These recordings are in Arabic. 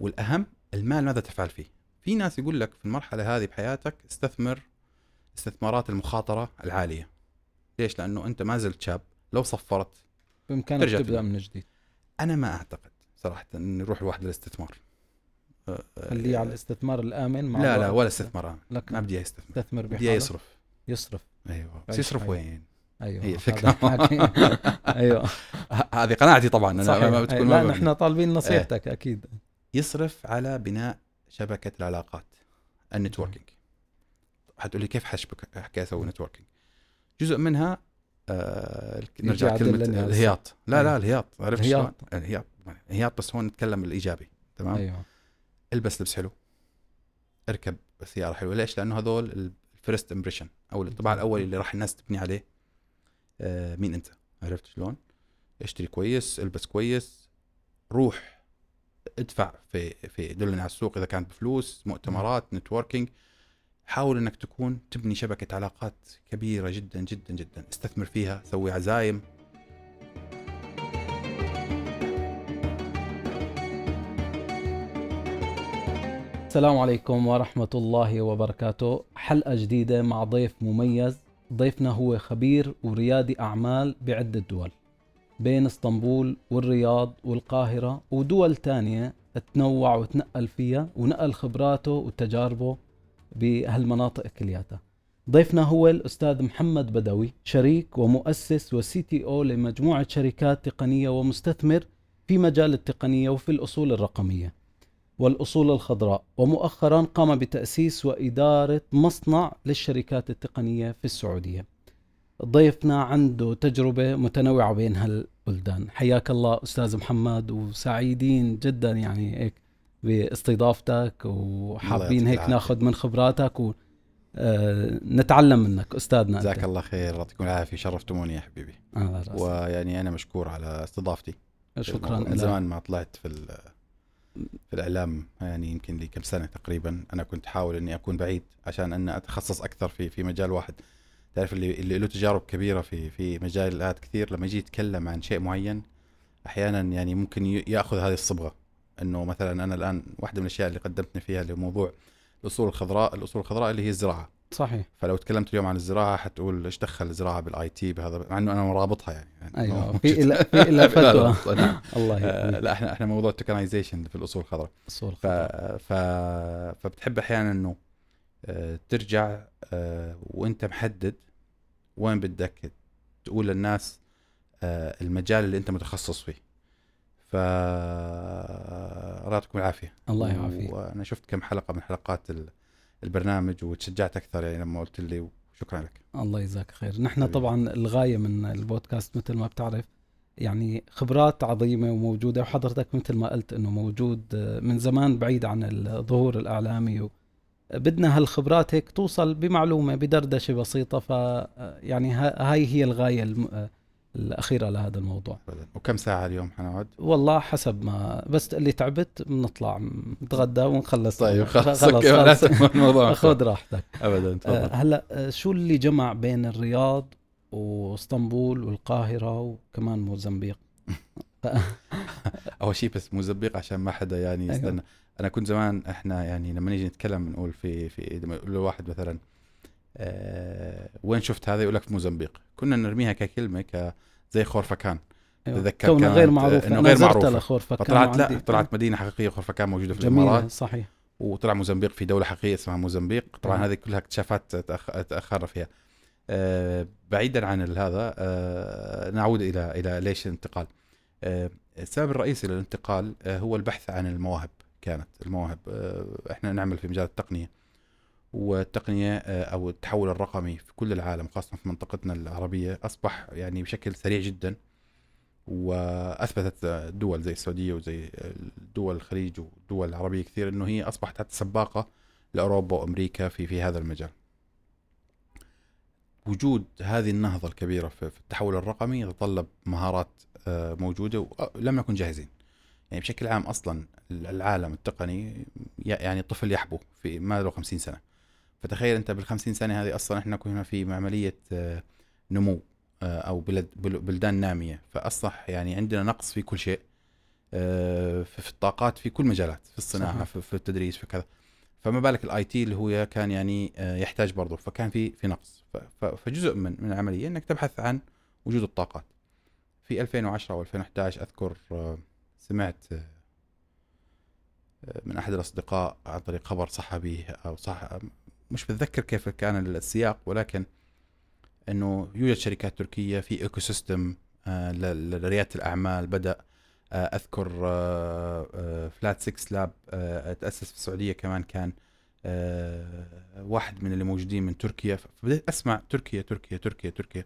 والأهم المال ماذا تفعل فيه؟ في ناس يقول لك في المرحلة هذه بحياتك استثمر استثمارات المخاطرة العالية. ليش؟ لأنه أنت ما زلت شاب. لو صفرت بإمكانك ترجع تبدأ تبدأ. من جديد. أنا ما أعتقد صراحة ان يروح الواحد للاستثمار. أه، خليه على الاستثمار الآمن مع لا لا. ولا استثمار لكن ما بدي إياه يستثمر بدي يصرف. يصرف. أيوه. بس يصرف. وين؟ أيوه. هي. الحكي. أيوه. هذه قناعتي طبعا. أنا صحيح. ما بتكون لا نحن طالبين نصيحتك أكيد. يصرف على بناء شبكة العلاقات ال networking حتقول لي كيف حشبك احكي أسوي networking جزء منها آه نرجع كلمه. الهياط لا لا أيوة. الهياط عرفت الهياط. الهياط الهياط بس هون نتكلم الإيجابي تمام أيوه البس لبس حلو اركب سيارة حلوة ليش؟ لأنه هذول ال first impression أو الانطباع الاولي اللي راح الناس تبني عليه آه مين أنت؟ عرفت شلون؟ اشتري كويس، البس كويس، روح ادفع في في دلني على السوق إذا كانت بفلوس، مؤتمرات، networking. حاول إنك تكون تبني شبكة علاقات كبيرة جدا جدا جدا، استثمر فيها، سوي عزايم، السلام عليكم ورحمة الله وبركاته. حلقة جديدة مع ضيف مميز. ضيفنا هو خبير وريادي أعمال بعدة دول. بين اسطنبول والرياض والقاهرة ودول تانية تنوع وتنقل فيها ونقل خبراته وتجاربه بهالمناطق كلياتها. ضيفنا هو الأستاذ محمد بدوي شريك ومؤسس وسي تي أو لمجموعة شركات تقنية ومستثمر في مجال التقنية وفي الأصول الرقمية والأصول الخضراء ومؤخرا قام بتأسيس وإدارة مصنع للشركات التقنية في السعودية. ضيفنا عنده تجربة متنوعة بين هالبلدان حياك الله أستاذ محمد وسعيدين جدا يعني هيك باستضافتك وحابين هيك. ناخذ من خبراتك ونتعلم منك أستاذنا أنت. جزاك الله خير يعطيكم العافية شرفتموني يا حبيبي على. ويعني أنا مشكور على استضافتي شكرا من زمان ما طلعت في في الإعلام يعني يمكن لي كم سنة تقريبا أنا كنت احاول إني أكون بعيد عشان أن أتخصص أكثر في في مجال واحد تعرف اللي اللي له تجارب كبيرة في في مجالات كثير لما يجي يتكلم عن شيء معين أحيانا يعني ممكن يأخذ هذه الصبغة. إنه مثلا أنا الآن واحدة من الأشياء اللي قدمتني فيها اللي هو موضوع الأصول الخضراء الأصول الخضراء اللي هي الزراعة. صحيح. فلو تكلمت اليوم عن الزراعة حتقول إيش دخل الزراعة بال IT بهذا مع إنه أنا مرابطها يعني, يعني مو- في إلى في إلى لا، فتوى. الله آه، لا إحنا إحنا موضوع ال tokenization في الأصول الخضراء. أصول ف... خضراء. ف... فبتحب أحيانا إنه آه، ترجع وانت محدد وين بدك تقول للناس آه، المجال اللي انت متخصص فيه. ف يعطيكم العافية. الله يعافيك. وأنا شفت كم حلقة من حلقات ال- البرنامج وتشجعت أكثر يعني لما قلت لي وشكرا لك. الله يجزاك خير. نحن. طبعا الغاية من البودكاست مثل ما بتعرف يعني خبرات عظيمة وموجودة وحضرتك مثل ما قلت إنه موجود آه، من زمان بعيد عن الظهور الإعلامي و بدنا هالخبرات هيك توصل بمعلومة بدردشة بسيطة ف آه، يعني ها- هاي هي الغاية الم... آه، الأخيرة لهذا الموضوع. وكم ساعة اليوم حنقعد؟ والله حسب ما بس تقول لي تعبت بنطلع نتغدى ونخلص. طيب خلص خلص, خلص. الموضوع. خذ راحتك. ابدا آه، تفضل هلا آه، شو اللي جمع بين الرياض واسطنبول والقاهرة وكمان موزمبيق؟ أول شيء بس موزمبيق عشان ما حدا يعني أيوة. يستنى. أنا كنت زمان إحنا يعني لما نيجي نتكلم نقول في في لما يقول له واحد مثلا آه وين شفت هذا؟ يقول لك في موزمبيق. كنا نرميها ككلمة ك زي خورفكان تتذكر كونها كانت- غير معروفة. إنه أنا غير زرت معروفة. لخورفكان فطلعت لا طلعت مدينة حقيقية خورفكان موجودة في الإمارات. جميلة صحيح. وطلع موزمبيق في دولة حقيقية اسمها موزمبيق. طبعا نعم. هذه كلها اكتشافات تاخرنا فيها. آه بعيدا عن هذا آه نعود إلى إلى ليش الانتقال. آه السبب الرئيسي للانتقال آه هو البحث عن المواهب. كانت المواهب آه إحنا نعمل في مجال التقنية والتقنية آه أو التحول الرقمي في كل العالم خاصة في منطقتنا العربية أصبح يعني بشكل سريع جدا وأثبتت دول زي السعودية وزي دول الخليج والدول العربية كثير إنه هي أصبحت سباقة لأوروبا وأمريكا في في هذا المجال. وجود هذه النهضة الكبيرة في التحول الرقمي يتطلب مهارات آه، موجودة ولم نكن جاهزين. يعني بشكل عام أصلا العالم التقني يعني الطفل يحبو في ما له 50 سنة. فتخيل أنت بال 50 سنة هذه أصلا إحنا كنا في عملية آه، نمو آه، أو بلد بل- بلدان نامية. فاصبح يعني عندنا نقص في كل شيء آه، في الطاقات في كل مجالات في الصناعة صحيح. في, التدريس في كذا. فما بالك ال IT اللي هو كان يعني يحتاج برضه. فكان في في نقص. فجزء من من العملية إنك تبحث عن وجود الطاقات. في 2010 أو 2011 أذكر سمعت من أحد الأصدقاء عن طريق خبر صحفي أو صح مش بتذكر كيف كان السياق ولكن إنه يوجد شركات تركية في ecosystem آه، ل- لريادة الأعمال. بدأ آه، أذكر Flat6Labs تأسس في السعودية كمان كان آه، واحد من اللي موجودين من تركيا. فبدأت أسمع تركيا تركيا تركيا تركيا.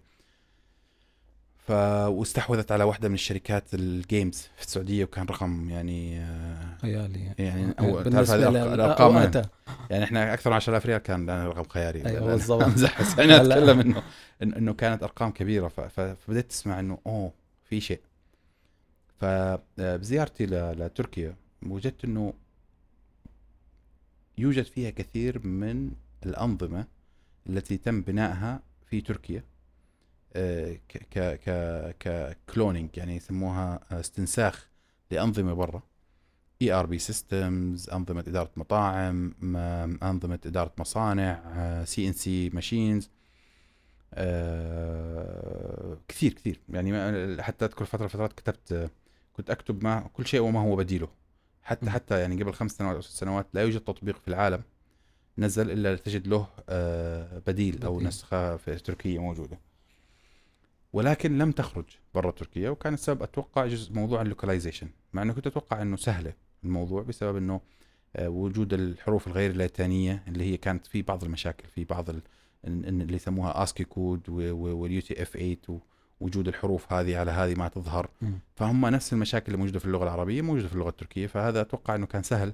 ف واستحوذت على واحدة من الشركات ال games في السعودية وكان رقم يعني آه، خيالي. يعني هو تعرف هذه لل- الأرقام وقتها. يعني إحنا أكثر من 10000 ريال كان لنا رقم خيالي. أنا- بالضبط. امزح بس أنا. أتكلم إنه إنه كانت أرقام كبيرة. ف- ف- فبديت تسمع إنه أوه في شيء. فبزيارتي ل- لتركيا وجدت إنه يوجد فيها كثير من الأنظمة التي تم بنائها في تركيا. آه، ك ك ك ك cloning يعني يسموها آه، استنساخ لأنظمة برا ERP systems أنظمة إدارة مطاعم أنظمة إدارة مصانع CNC machines كثير كثير يعني حتى أذكر فترة فترات كتبت آه، كنت أكتب ما كل شيء وما هو بديله حتى. حتى يعني قبل خمس سنوات أو ست سنوات لا يوجد تطبيق في العالم نزل إلا تجد له آه، بديل أو بديل. نسخة في تركيا موجودة ولكن لم تخرج برا تركيا وكان السبب أتوقع جزء موضوع اللوكاليزيشن مع إنه كنت أتوقع إنه سهلة الموضوع بسبب إنه آه، وجود الحروف الغير اللاتينيه اللي هي كانت في بعض المشاكل في بعض اللي يسموها ASCII code وال UTF 8 ووجود الحروف هذه على هذه ما تظهر. فهم نفس المشاكل اللي موجودة في اللغة العربية موجودة في اللغة التركية فهذا أتوقع إنه كان سهل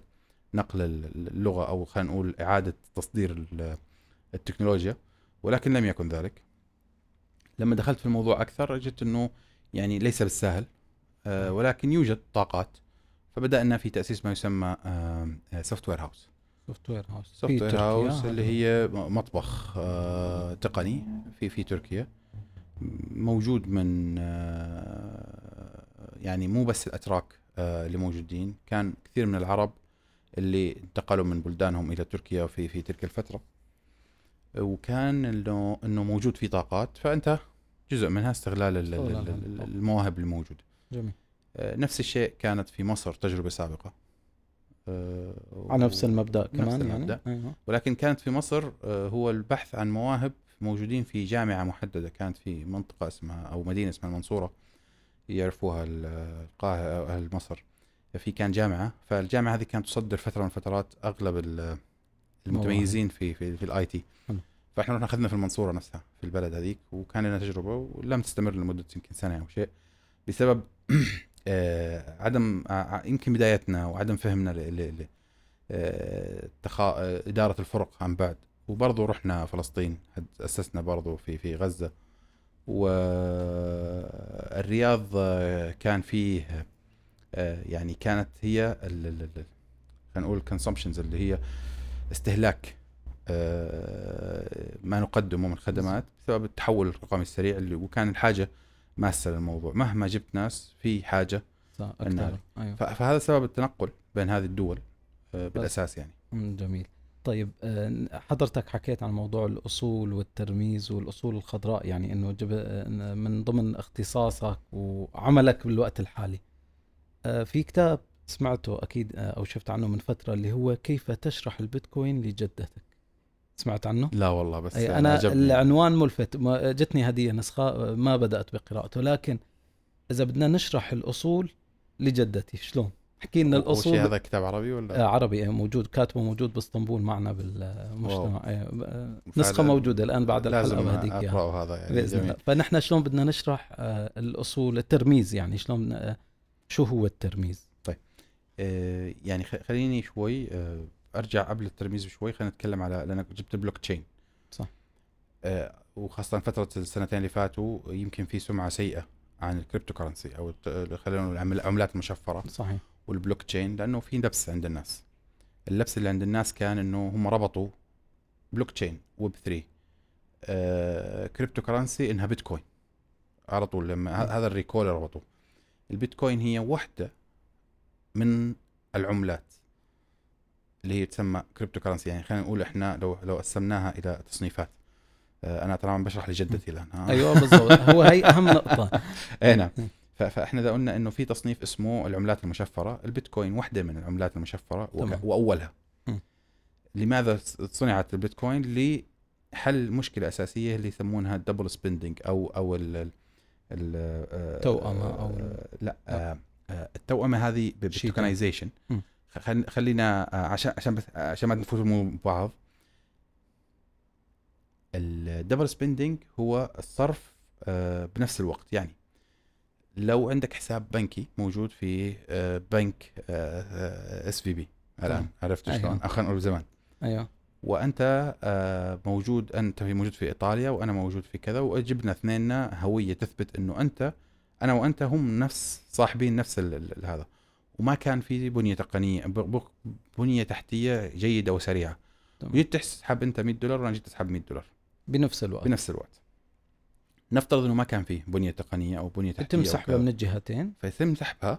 نقل ال- اللغة أو خلينا نقول إعادة تصدير ال- التكنولوجيا ولكن لم يكن ذلك لما دخلت في الموضوع أكثر وجدت إنه يعني ليس بالسهل آه، ولكن يوجد طاقات. فبدأنا في تأسيس ما يسمى software house software house software house اللي هي مطبخ آه، تقني في في تركيا. موجود من آه، يعني مو بس الأتراك اللي موجودين. كان كثير من العرب اللي انتقلوا من بلدانهم إلى تركيا في في تلك الفترة. وكان إنه إنه موجود في طاقات. فأنت جزء منها استغلال. المواهب الموجودة. جميل. آه، نفس الشيء كانت في مصر تجربة سابقة. آه، على نفس المبدأ نفس كمان المبدأ. يعني أيوة. ولكن كانت في مصر آه، هو البحث عن مواهب موجودين في جامعة محددة. كانت في منطقة اسمها أو مدينة اسمها المنصورة يعرفوها ال- القاهرة أو أهل مصر. في كان جامعة. فالجامعة هذه كانت تصدر فترة من فترات أغلب ال- المتميزين في في, في ال IT. فاحنا رحنا اخذنا في المنصورة نفسها في البلد هذيك وكان لنا تجربة ولم تستمر لمدة يمكن سنة أو شيء بسبب آه، عدم ع- يمكن بدايتنا وعدم فهمنا ل- آه،. آه، إدارة الفرق عن بعد وبرضه رحنا فلسطين أسسنا برضه في في غزة والرياض آه، كان فيه آه، يعني كانت هي خلينا نقول اللي هي استهلاك آه، ما نقدمه من خدمات بسبب التحول الرقمي السريع اللي وكان الحاجة ماسة للموضوع. مهما جبت ناس في حاجة صح، أيوه. ف- فهذا سبب التنقل بين هذه الدول آه، بالأساس يعني. جميل. طيب آه، حضرتك حكيت عن موضوع الأصول والترميز والأصول الخضراء يعني إنه. آه، من ضمن اختصاصك وعملك بالوقت الحالي. آه، في كتاب سمعته أكيد آه، أو شفت عنه من فترة اللي هو كيف تشرح البيتكوين لجدتك. سمعت عنه؟ لا والله بس أي أنا عجبني. العنوان ملفت جتني هديه نسخه آه، ما بدأت بقراءته لكن إذا بدنا نشرح الأصول لجدتي شلون؟ احكي لنا الأصول. هذا كتاب عربي ولا؟ آه، عربي آه، موجود كاتبه موجود باسطنبول معنا بالمجتمع. آه، آه، نسخة موجودة الآن بعد الحلقة بهديك إياها أقرأه هذا يعني بإذن الله. جميل. فنحن شلون بدنا نشرح آه، الأصول الترميز يعني شلون آه، شو هو الترميز؟ آه، يعني خليني شوي آه، أرجع قبل الترميز بشوي خلينا نتكلم على لأنك جبت البلوك تشين صح. آه، وخاصة فترة السنتين اللي فاتوا يمكن في سمعة سيئة عن ال cryptocurrency أو خلينا العملات المشفره صحيح. والبلوك تشين لأنه في لبس عند الناس. اللبس اللي عند الناس كان إنه هم ربطوا blockchain Web 3 آه cryptocurrency إنها بيتكوين على طول لما هذا الريكول ربطوه. البيتكوين هي وحدة من العملات. اللي هي تسمى cryptocurrency يعني خلينا نقول إحنا لو لو قسمناها إلى تصنيفات. آه، أنا طبعا بشرح لجدتي الآن؟ أيوه بالضبط. هو هي أهم نقطة. اي نعم. فإحنا إذا قلنا إنه في تصنيف اسمه العملات المشفرة البيتكوين واحدة من العملات المشفرة. وأولها. م. لماذا صنعت البيتكوين؟ لحل مشكلة أساسية اللي يسمونها ال double spending أو أو ال ال- ال- آه، أو- آه، لا التوأمة هذه بال tokenization. خلينا آه، عشان عشان بس عشان ما نفوت ببعض ال double spending هو الصرف آه، بنفس الوقت يعني لو عندك حساب بنكي موجود في آه، بنك SVB الآن. عرفت أيوة. شلون؟ خلينا نقول زمان أيوه وأنت آه، موجود أنت في موجود في إيطاليا وأنا موجود في كذا وجبنا اثنيننا هوية تثبت إنه أنت أنا وأنت هم نفس صاحبين نفس هذا وما كان في بنية تقنية بنية تحتية جيدة وسريعة. جيت تسحب أنت 100 دولار وأنا جيت أسحب 100 دولار. بنفس الوقت. بنفس الوقت. نفترض إنه ما كان فيه بنية تقنية أو بنية تحتية يتم سحبها. من الجهتين؟ فيتم سحبها.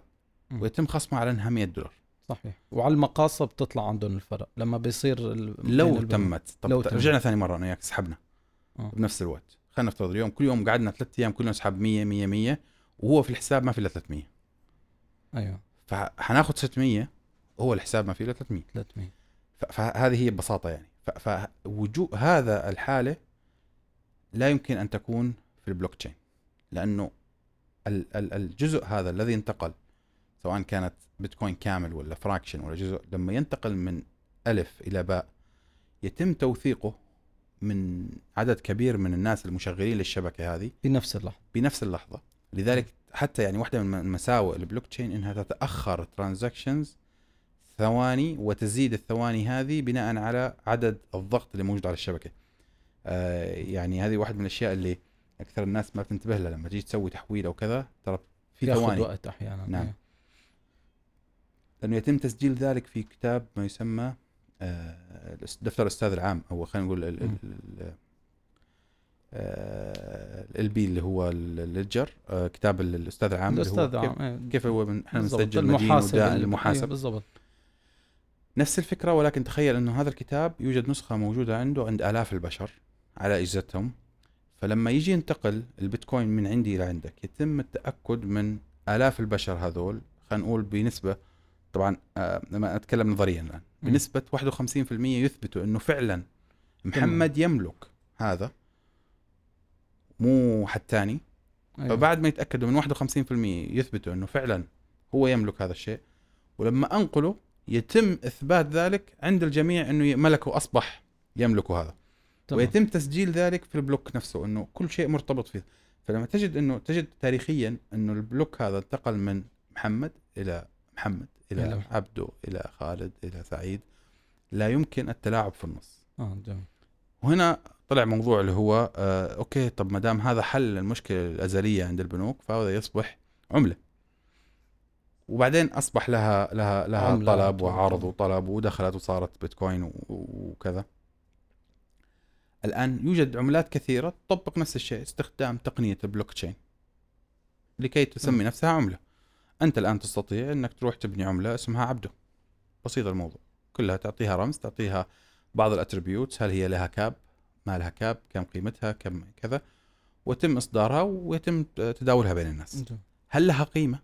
ويتم خصمها على إنها 100 دولار. صحيح. وعلى المقاصة بتطلع عندهم الفرق. لما بيصير لو. تمت. طب لو. رجعنا ثاني مرة أنا وياك سحبنا. آه. بنفس الوقت. خلينا نفترض اليوم كل يوم قعدنا ثلاث أيام كل يوم نسحب 100 100 100 وهو في الحساب ما في إلا 300 أيوه. فحناخذ 600 هو الحساب ما في إلا 300 300 ف- فهذه هي ببساطة يعني. فوجود هذا الحالة لا يمكن أن تكون في البلوك تشين لأنه ال- ال- الجزء هذا الذي انتقل سواء كانت بيتكوين كامل ولا fraction ولا جزء لما ينتقل من ألف إلى باء يتم توثيقه من عدد كبير من الناس المشغلين للشبكة هذه بنفس اللحظة. بنفس اللحظة. لذلك حتى يعني واحدة من مساوئ البلوك تشين إنها تتأخر transactions ثواني وتزيد الثواني هذه بناء على عدد الضغط اللي موجود على الشبكة آه يعني هذه واحد من الأشياء اللي أكثر الناس ما بتنتبه لها لما تيجي تسوي تحويل أو كذا ترى في ثواني وقت أحيانا نعم. أيوة. لأنه يتم تسجيل ذلك في كتاب ما يسمى آه، دفتر الأستاذ العام أو خلينا نقول ال- مم. ال- ال- ال بي اللي هو الليدجر آه، كتاب ال- الأستاذ العام الأستاذ كيف, عام أيوة. كيف هو من- إحنا. بنسجل المحاسب أيوة المحاسب بالضبط نفس الفكرة ولكن تخيل إنه هذا الكتاب يوجد نسخة موجودة عنده عند آلاف البشر على أجهزتهم فلما يجي ينتقل البيتكوين من عندي إلى عندك يتم التأكد من آلاف البشر هذول خلينا نقول بنسبة طبعا آه لما أتكلم نظريا الآن. بنسبة 51% يثبتوا إنه فعلا محمد يملك هذا مو حد ثاني أيوة. فبعد ما يتأكدوا من 51% يثبتوا إنه فعلا هو يملك هذا الشيء ولما انقله يتم إثبات ذلك عند الجميع إنه ملكه اصبح يملك هذا. تمام. ويتم تسجيل ذلك في البلوك نفسه إنه كل شيء مرتبط فيه. فلما تجد إنه تجد تاريخيا إنه ال block هذا انتقل من محمد إلى محمد إلى إلى- عبده إلى خالد إلى سعيد لا يمكن التلاعب في النص. آه جميل. وهنا طلع موضوع اللي هو آه okay طب ما دام هذا حل المشكلة الأزلية عند البنوك فهذا يصبح عملة. وبعدين أصبح لها لها لها طلب. وعرض وطلب ودخلت وصارت بيتكوين وكذا. الآن يوجد عملات كثيرة تطبق نفس الشيء استخدام تقنية البلوك تشين لكي تسمي مم. نفسها عملة. أنت الآن تستطيع إنك تروح تبني عملة اسمها عبده بسيط الموضوع. كلها تعطيها رمز تعطيها بعض ال attributes هل هي لها cap؟ ما لها cap كم قيمتها كم كذا ويتم إصدارها ويتم تداولها بين الناس. هل لها قيمة؟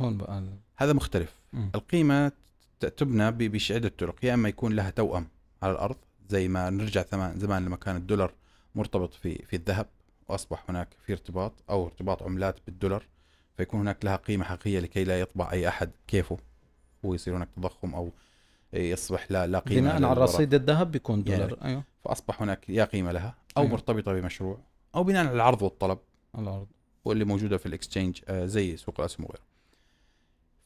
هون بقى هذا مختلف. مم. القيمة تبنى بعده طرق يا إما يكون لها توأم على الأرض زي ما نرجع زمان زمان لما كان الدولار مرتبط في في الذهب وأصبح هناك في ارتباط أو ارتباط عملات بالدولار فيكون هناك لها قيمة حقيقية لكي لا يطبع أي أحد كيفه. ويصير هناك تضخم أو يصبح لا لا قيمة بناء على. رصيد الذهب بيكون يعني دولار. أيوه. فأصبح هناك يا قيمة لها أو أيوة. مرتبطة بمشروع أو بناء على العرض والطلب على الأرض واللي موجودة في الإكسشينج آه، زي سوق الاسهم وغيره.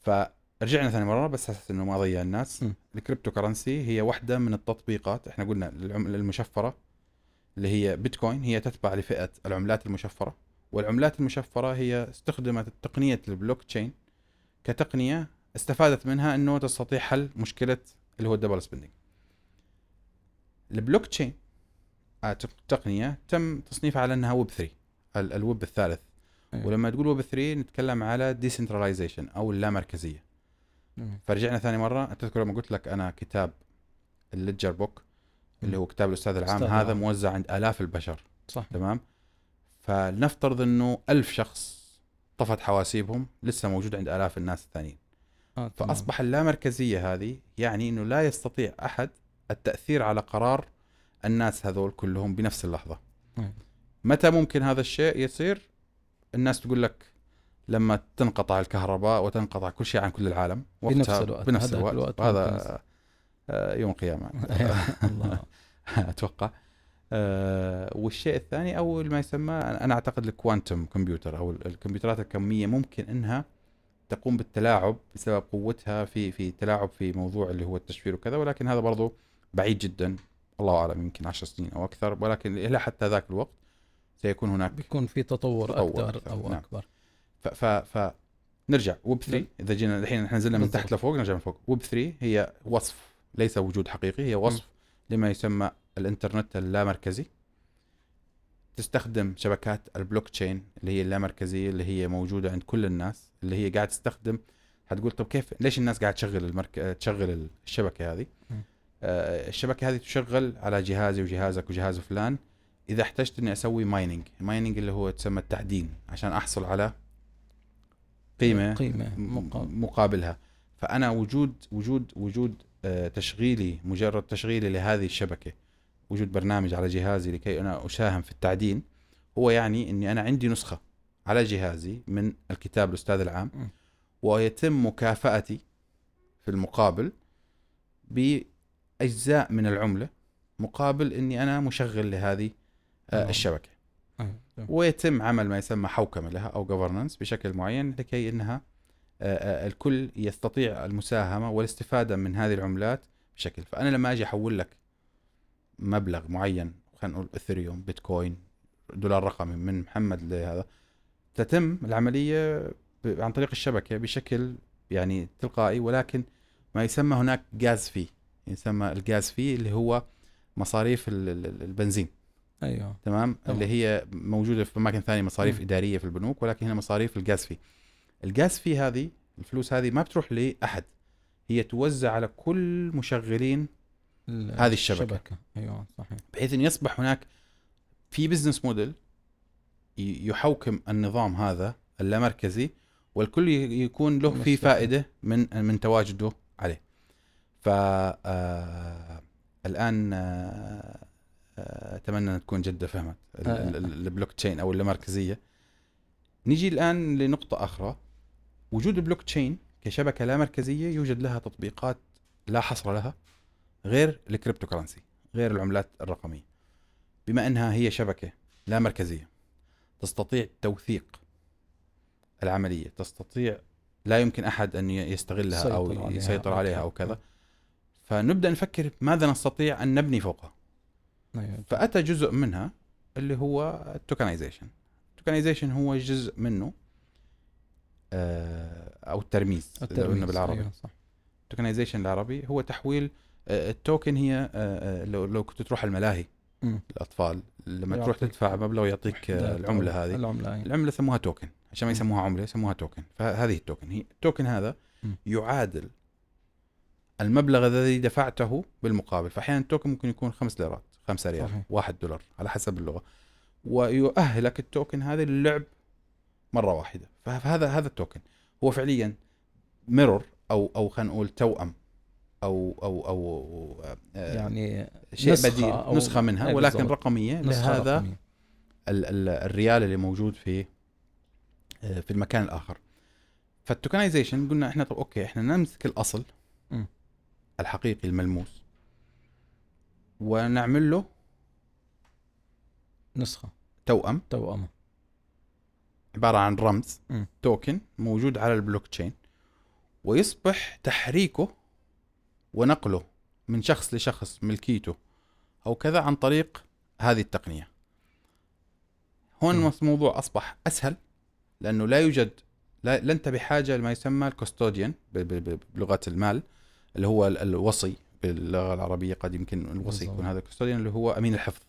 فرجعنا ثاني مرة بس أساس إنه ما اضيع الناس م. ال cryptocurrency هي واحدة من التطبيقات إحنا قلنا العمله المشفره اللي هي بيتكوين هي تتبع لفئة العملات المشفرة والعملات المشفرة هي استخدمت تقنية البلوك تشين كتقنية استفادت منها إنه تستطيع حل مشكلة اللي هو ال double spending. البلوك تشين آه، تق- تقنية تم تصنيفها على أنها ويب 3 ال- الويب الثالث. أيوة. ولما تقول ويب 3 نتكلم على decentralization أو اللامركزية. مم. فرجعنا ثاني مرة. تذكر لما قلت لك أنا كتاب ال ledger book اللي هو كتاب الأستاذ العام أستاذ هذا العام. موزع عند آلاف البشر. صح. تمام؟ فلنفترض إنه ألف شخص طفت حواسيبهم لسه موجود عند آلاف الناس الثانيين. آه. فأصبح اللامركزية هذه يعني إنه لا يستطيع أحد التأثير على قرار الناس هذول كلهم بنفس اللحظة. مم. متى ممكن هذا الشيء يصير؟ الناس تقول لك لما تنقطع الكهرباء وتنقطع كل شيء عن كل العالم بنفس الوقت. بنفس الوقت, الوقت هذا آه، يوم القيامه الله. أتوقع. آه والشيء الثاني أو ما يسمى أنا أعتقد الكوانتم كمبيوتر أو الكمبيوترات الكمية ممكن إنها تقوم بالتلاعب بسبب قوتها في في تلاعب في موضوع اللي هو التشفير وكذا ولكن هذا برضو بعيد جدا. الله أعلم يمكن 10 سنين أو أكثر ولكن إلى حتى ذاك الوقت سيكون هناك بيكون في تطور, تطور أكثر أو نعم. أكبر. ف ف ف نرجع. ويب 3 نعم. إذا جينا الحين إحنا نزلنا من. تحت لفوق نرجع من فوق. ويب 3 هي وصف ليس وجود حقيقي هي وصف لما يسمى الإنترنت اللامركزي. تستخدم شبكات البلوك تشين اللي هي اللامركزية اللي هي موجودة عند كل الناس اللي هي قاعد تستخدم. حتقول طب كيف ليش الناس قاعد تشغل المرك... تشغل الشبكة هذه؟ م. آه الشبكة هذه تشغل على جهازي وجهازك وجهاز فلان. إذا احتجت إني أسوي mining mining اللي هو تسمى التعدين عشان أحصل على قيمة قيمة مقابلها. فأنا وجود وجود وجود آه، تشغيلي مجرد تشغيلي لهذه الشبكة وجود برنامج على جهازي لكي أنا أساهم في التعدين هو يعني إني أنا عندي نسخة على جهازي من الكتاب الأستاذ العام. ويتم مكافأتي في المقابل باجزاء من العملة مقابل إني أنا مشغل لهذه آه، نعم. الشبكة أيوة. ويتم عمل ما يسمى حوكمة لها أو جفرنس بشكل معين لكي إنها آه، آه، الكل يستطيع المساهمة والاستفادة من هذه العملات بشكل فأنا لما أجي أحول لك مبلغ معين خلينا نقول اثريوم بيتكوين دولار رقمي من محمد لهذا تتم العملية عن طريق الشبكة بشكل يعني تلقائي ولكن ما يسمى هناك gas fee يسمى ال gas fee اللي هو مصاريف ال- ال- البنزين أيوه تمام تمام. اللي هي موجودة في أماكن ثانية مصاريف مم. إدارية في البنوك ولكن هنا مصاريف ال gas fee ال gas fee هذه الفلوس هذه ما بتروح لأحد هي توزع على كل مشغلين هذه الشبكة. أيوه صحيح بحيث ان يصبح هناك في business model يحوكم النظام هذا اللامركزي والكل يكون له في. فائدة من من تواجده. ف آه، الآن آه، أتمنى أن تكون جدة فهمت آه. ال- ال- البلوك تشين أو اللامركزيه. نيجي الآن لنقطة أخرى وجود البلوك تشين كشبكة لا مركزية يوجد لها تطبيقات لا حصر لها غير ال cryptocurrency غير العملات الرقمية بما أنها هي شبكة لا مركزية تستطيع توثيق العملية تستطيع لا يمكن أحد أن يستغلها يسيطر أو عليها يسيطر أو عليها. أو كذا فنبدأ نفكر ماذا نستطيع أن نبني فوقها. أيوه فأتى جزء منها اللي هو ال tokenization ال tokenization هو جزء منه آه، أو الترميز إذا قلنا الترميز، بالعربي. أيوة صح. ال tokenization العربي هو تحويل آه، ال token هي آه، لو لو كنت تروح الملاهي مم. الأطفال لما تروح يعطيك تدفع مبلغ يعطيك العملة هذه. العملة أيوة. العملة سموها token عشان ما. يسموها عملة يسموها token فهذه ال token هي ال token هذا مم. يعادل المبلغ الذي دفعته بالمقابل فاحيانا ال token ممكن يكون خمس ليرات خمسة ريال صحيح. واحد دولار على حسب اللغة ويؤهلك ال token هذا للعب مرة واحدة فهذا هذا ال token هو فعليا mirror أو أو خلينا نقول توأم أو أو أو آه، يعني شيء نسخة بديل أو- نسخة منها أي ولكن بالضبط. رقمية نسخة لهذا رقمية. ال- ال- الريال اللي موجود في آه، في المكان الآخر فال tokenization قلنا إحنا طب okay إحنا نمسك الأصل. الحقيقي الملموس. ونعمل له نسخة. توأم. توأمه عبارة عن رمز. م. توكن موجود على البلوك تشين. ويصبح تحريكه ونقله من شخص لشخص ملكيته أو كذا عن طريق هذه التقنية. هون م. الموضوع أصبح أسهل لأنه لا يوجد لا, انت بحاجه لما يسمى الكوستوديان بلغة المال. اللي هو ال- الوصي باللغة العربية قد يمكن الوصي. يكون هذا الكوستوديان اللي هو أمين الحفظ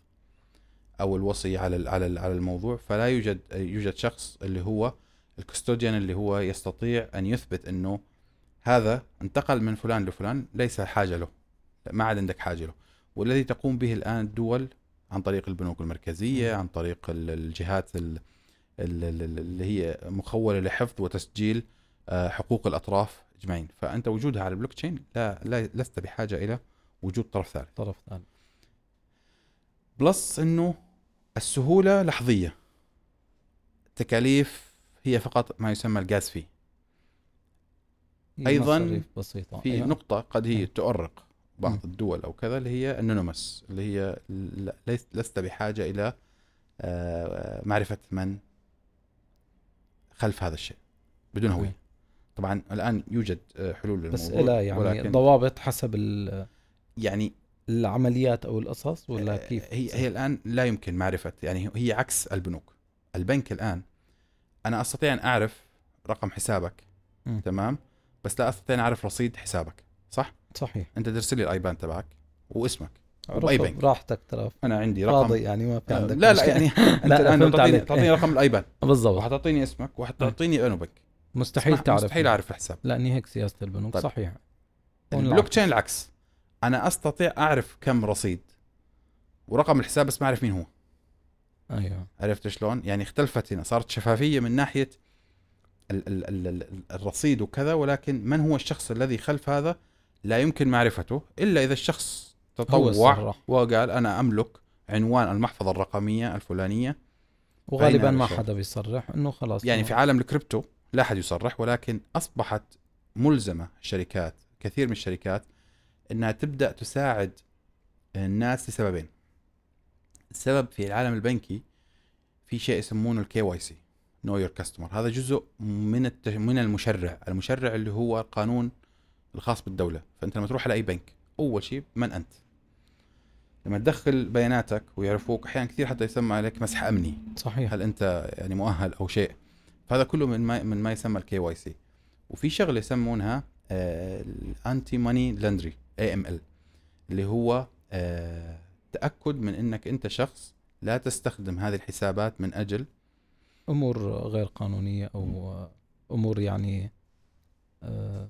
أو الوصي على على على الموضوع. فلا يوجد يوجد شخص اللي هو الكوستوديان اللي هو يستطيع أن يثبت إنه هذا انتقل من فلان لفلان ليس حاجة له ما عاد عندك حاجة له. والذي تقوم به الآن الدول عن طريق البنوك المركزية عن طريق ال- الجهات ال- ال- ال- اللي هي مخولة لحفظ وتسجيل آه، حقوق الأطراف. إجمعين فأنت وجودها على البلوك تشين لا, لا لست بحاجة إلى وجود طرف ثالث طرف ثالث plus إنه السهولة لحظية التكاليف هي فقط ما يسمى ال gas fee مصاريف بسيطة في أيوة. نقطة قد هي مم. تؤرق بعض مم. الدول أو كذا اللي هي anonymous اللي هي لست بحاجة إلى آه، معرفة من خلف هذا الشيء بدون. هوية طبعا الآن يوجد آه، حلول للموضوع بس لا يعني ولكن ضوابط حسب ال- يعني العمليات أو القصص ولا آه، كيف؟ هي هي الآن لا يمكن معرفة يعني هي عكس البنوك. البنك الآن أنا أستطيع أن أعرف رقم حسابك مم. تمام؟ بس لا أستطيع أن أعرف رصيد حسابك صح؟ صحيح. أنت ترسل لي الايبان تبعك واسمك وبأي بنك. براحتك ترى. أنا عندي رقم. فاضي يعني ما في آه، عندك لا لا. يعني أنت لا، الآن تعطيني. رقم الايبان بالضبط. وحتعطيني اسمك وحتعطيني انو بنك مستحيل تعرف مستحيل أعرف الحساب لاني هيك سياسة البنوك طيب. صحيح هون البلوك. تشين العكس أنا أستطيع أعرف كم رصيد ورقم الحساب بس ما أعرف مين هو أيوه عرفت شلون؟ يعني اختلفت هنا صارت شفافية من ناحية ال ال ال ال الرصيد وكذا ولكن من هو الشخص الذي خلف هذا لا يمكن معرفته إلا إذا الشخص تطوع. وقال أنا أملك عنوان المحفظة الرقمية الفلانية وغالبا ما. حدا بيصرح إنه خلاص يعني في عالم الكريبتو لا أحد يصرح ولكن أصبحت ملزمة الشركات كثير من الشركات إنها تبدأ تساعد الناس لسببين. السبب في العالم البنكي في شيء يسمونه ال KYC know your customer هذا جزء من. من المشرع المشرع اللي هو القانون الخاص بالدولة. فأنت لما تروح على أي بنك أول شيء من أنت؟ لما تدخل بياناتك ويعرفوك أحيانا كثير حتى يسمى عليك مسح أمني. صحيح. هل أنت يعني مؤهل أو شيء؟ فهذا كله من ما من ما يسمى ال KYC وفي شغلة يسمونها ال anti money laundry AML اللي هو آه، تأكد من إنك أنت شخص لا تستخدم هذه الحسابات من أجل أمور غير قانونية أو أمور يعني آه،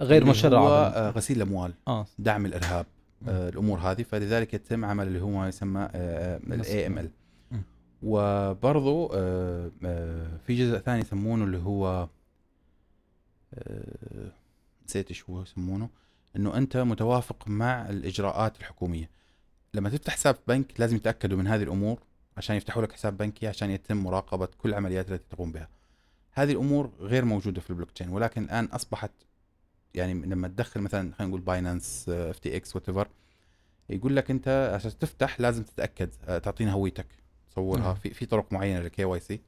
غير هو مشرعه آه، غسيل الأموال دعم الإرهاب آه، الأمور هذه. فلذلك يتم عمل اللي هو ما يسمى ال AML. وبرضو آه، آه، في جزء ثاني يسمونه اللي هو آه، نسيت إيش هو يسمونه إنه أنت متوافق مع الإجراءات الحكومية. لما تفتح حساب بنك لازم يتأكدوا من هذه الأمور عشان يفتحوا لك حساب بنكي عشان يتم مراقبة كل العمليات التي تقوم بها. هذه الأمور غير موجودة في البلوك تشين ولكن الآن أصبحت يعني لما تدخل مثلا خلينا نقول باينانس FTX what يقول لك أنت عشان تفتح لازم تتأكد تعطينا هويتك. تصورها. نعم. في في طرق معينة لل KYC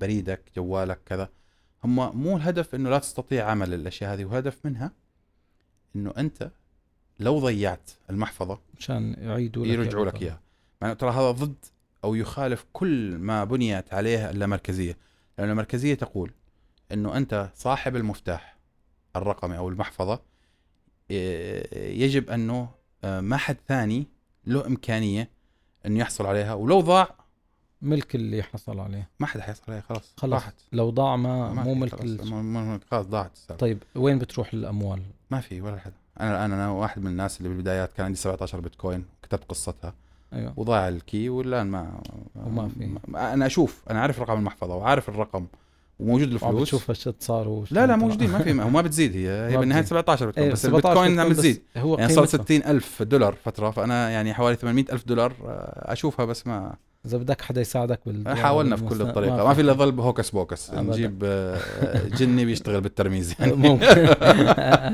بريدك جوالك كذا. هم مو الهدف إنه لا تستطيع عمل الأشياء هذه وهدف منها إنه أنت لو ضيعت المحفظة مشان يعيدوا لك يرجعوا لك إياها. مع ترى هذا ضد أو يخالف كل ما بنيت عليه اللامركزيه لأن المركزية تقول إنه أنت صاحب المفتاح الرقمي أو المحفظة إيه، يجب أنه آه، ما حد ثاني له إمكانية انه يحصل عليها ولو ضاع ملك اللي حصل عليه. ما حد حيحصل عليها خلاص خلص راحت. لو ضاع ما, ما مو ملك خلاص خلاص ضاعت السالفة. طيب وين بتروح الاموال ما في ولا حدا أنا أنا أنا واحد من الناس اللي بالبدايات كان عندي 17 بيتكوين كتبت قصتها أيوه. وضاع ال key والآن ما وما في. ما أنا أشوف أنا عارف رقم المحفظة وعارف الرقم. وموجود الفلوس. بتشوف شو صار وش لا لا. موجودين ما في وما بتزيد هي هي ما بالنهايه بتزيد. 17 بيتكوين إيه، بس 17 البيتكوين عم بتزيد. هو يعني صار قيمتها. 60 ألف دولار فترة فأنا يعني حوالي 800 ألف دولار آه، أشوفها بس ما إذا بدك حدا يساعدك بال حاولنا في كل الطريقة. ما في إلا ظل hocus pocus. نجيب آه، جني بيشتغل بالترميز. يعني ممكن.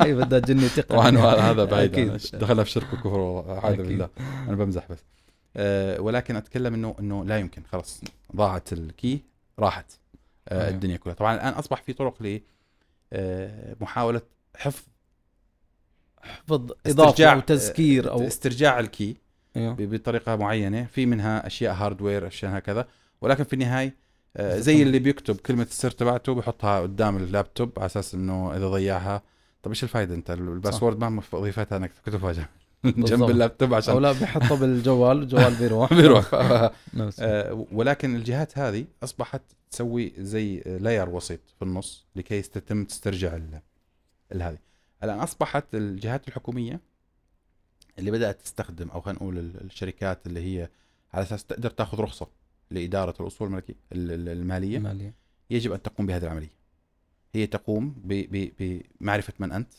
هي بدها جني طبعا هذا بعيد. دخلنا في شرك وكفر والعياذ. بالله. أنا بمزح بس. أه ولكن أتكلم إنه إنه لا يمكن. خلاص ضاعت ال key راحت. أه أيوه. الدنيا كلها. طبعا الآن أصبح في طرق ل آه، محاولة حفظ حفظ استرجاع- اضافه أو تذكير أو استرجاع ال key ب- بطريقة معينة. في منها أشياء hardware أشياء هكذا. ولكن في النهاية آه، زي. اللي بيكتب كلمة السر تبعته بحطها قدام اللابتوب على أساس إنه إذا ضيعها طب إيش الفائده أنت؟ ال password ما وظيفتها إنك تكتبها جنب. جنب. اللابتوب أو عشان لا بحطه بالجوال الجوال بيروح. بيروح. آه، ولكن الجهات هذه أصبحت تسوي زي layer وسيط في النص لكي تتم تسترجع هذه. الآن أصبحت الجهات الحكومية اللي بدأت تستخدم أو خلينا نقول ال- الشركات اللي هي على أساس تقدر تاخذ رخصة لإدارة الأصول الملكية ال- ال- المالية مالية يجب أن تقوم بهذه العملية. هي تقوم بمعرفة من أنت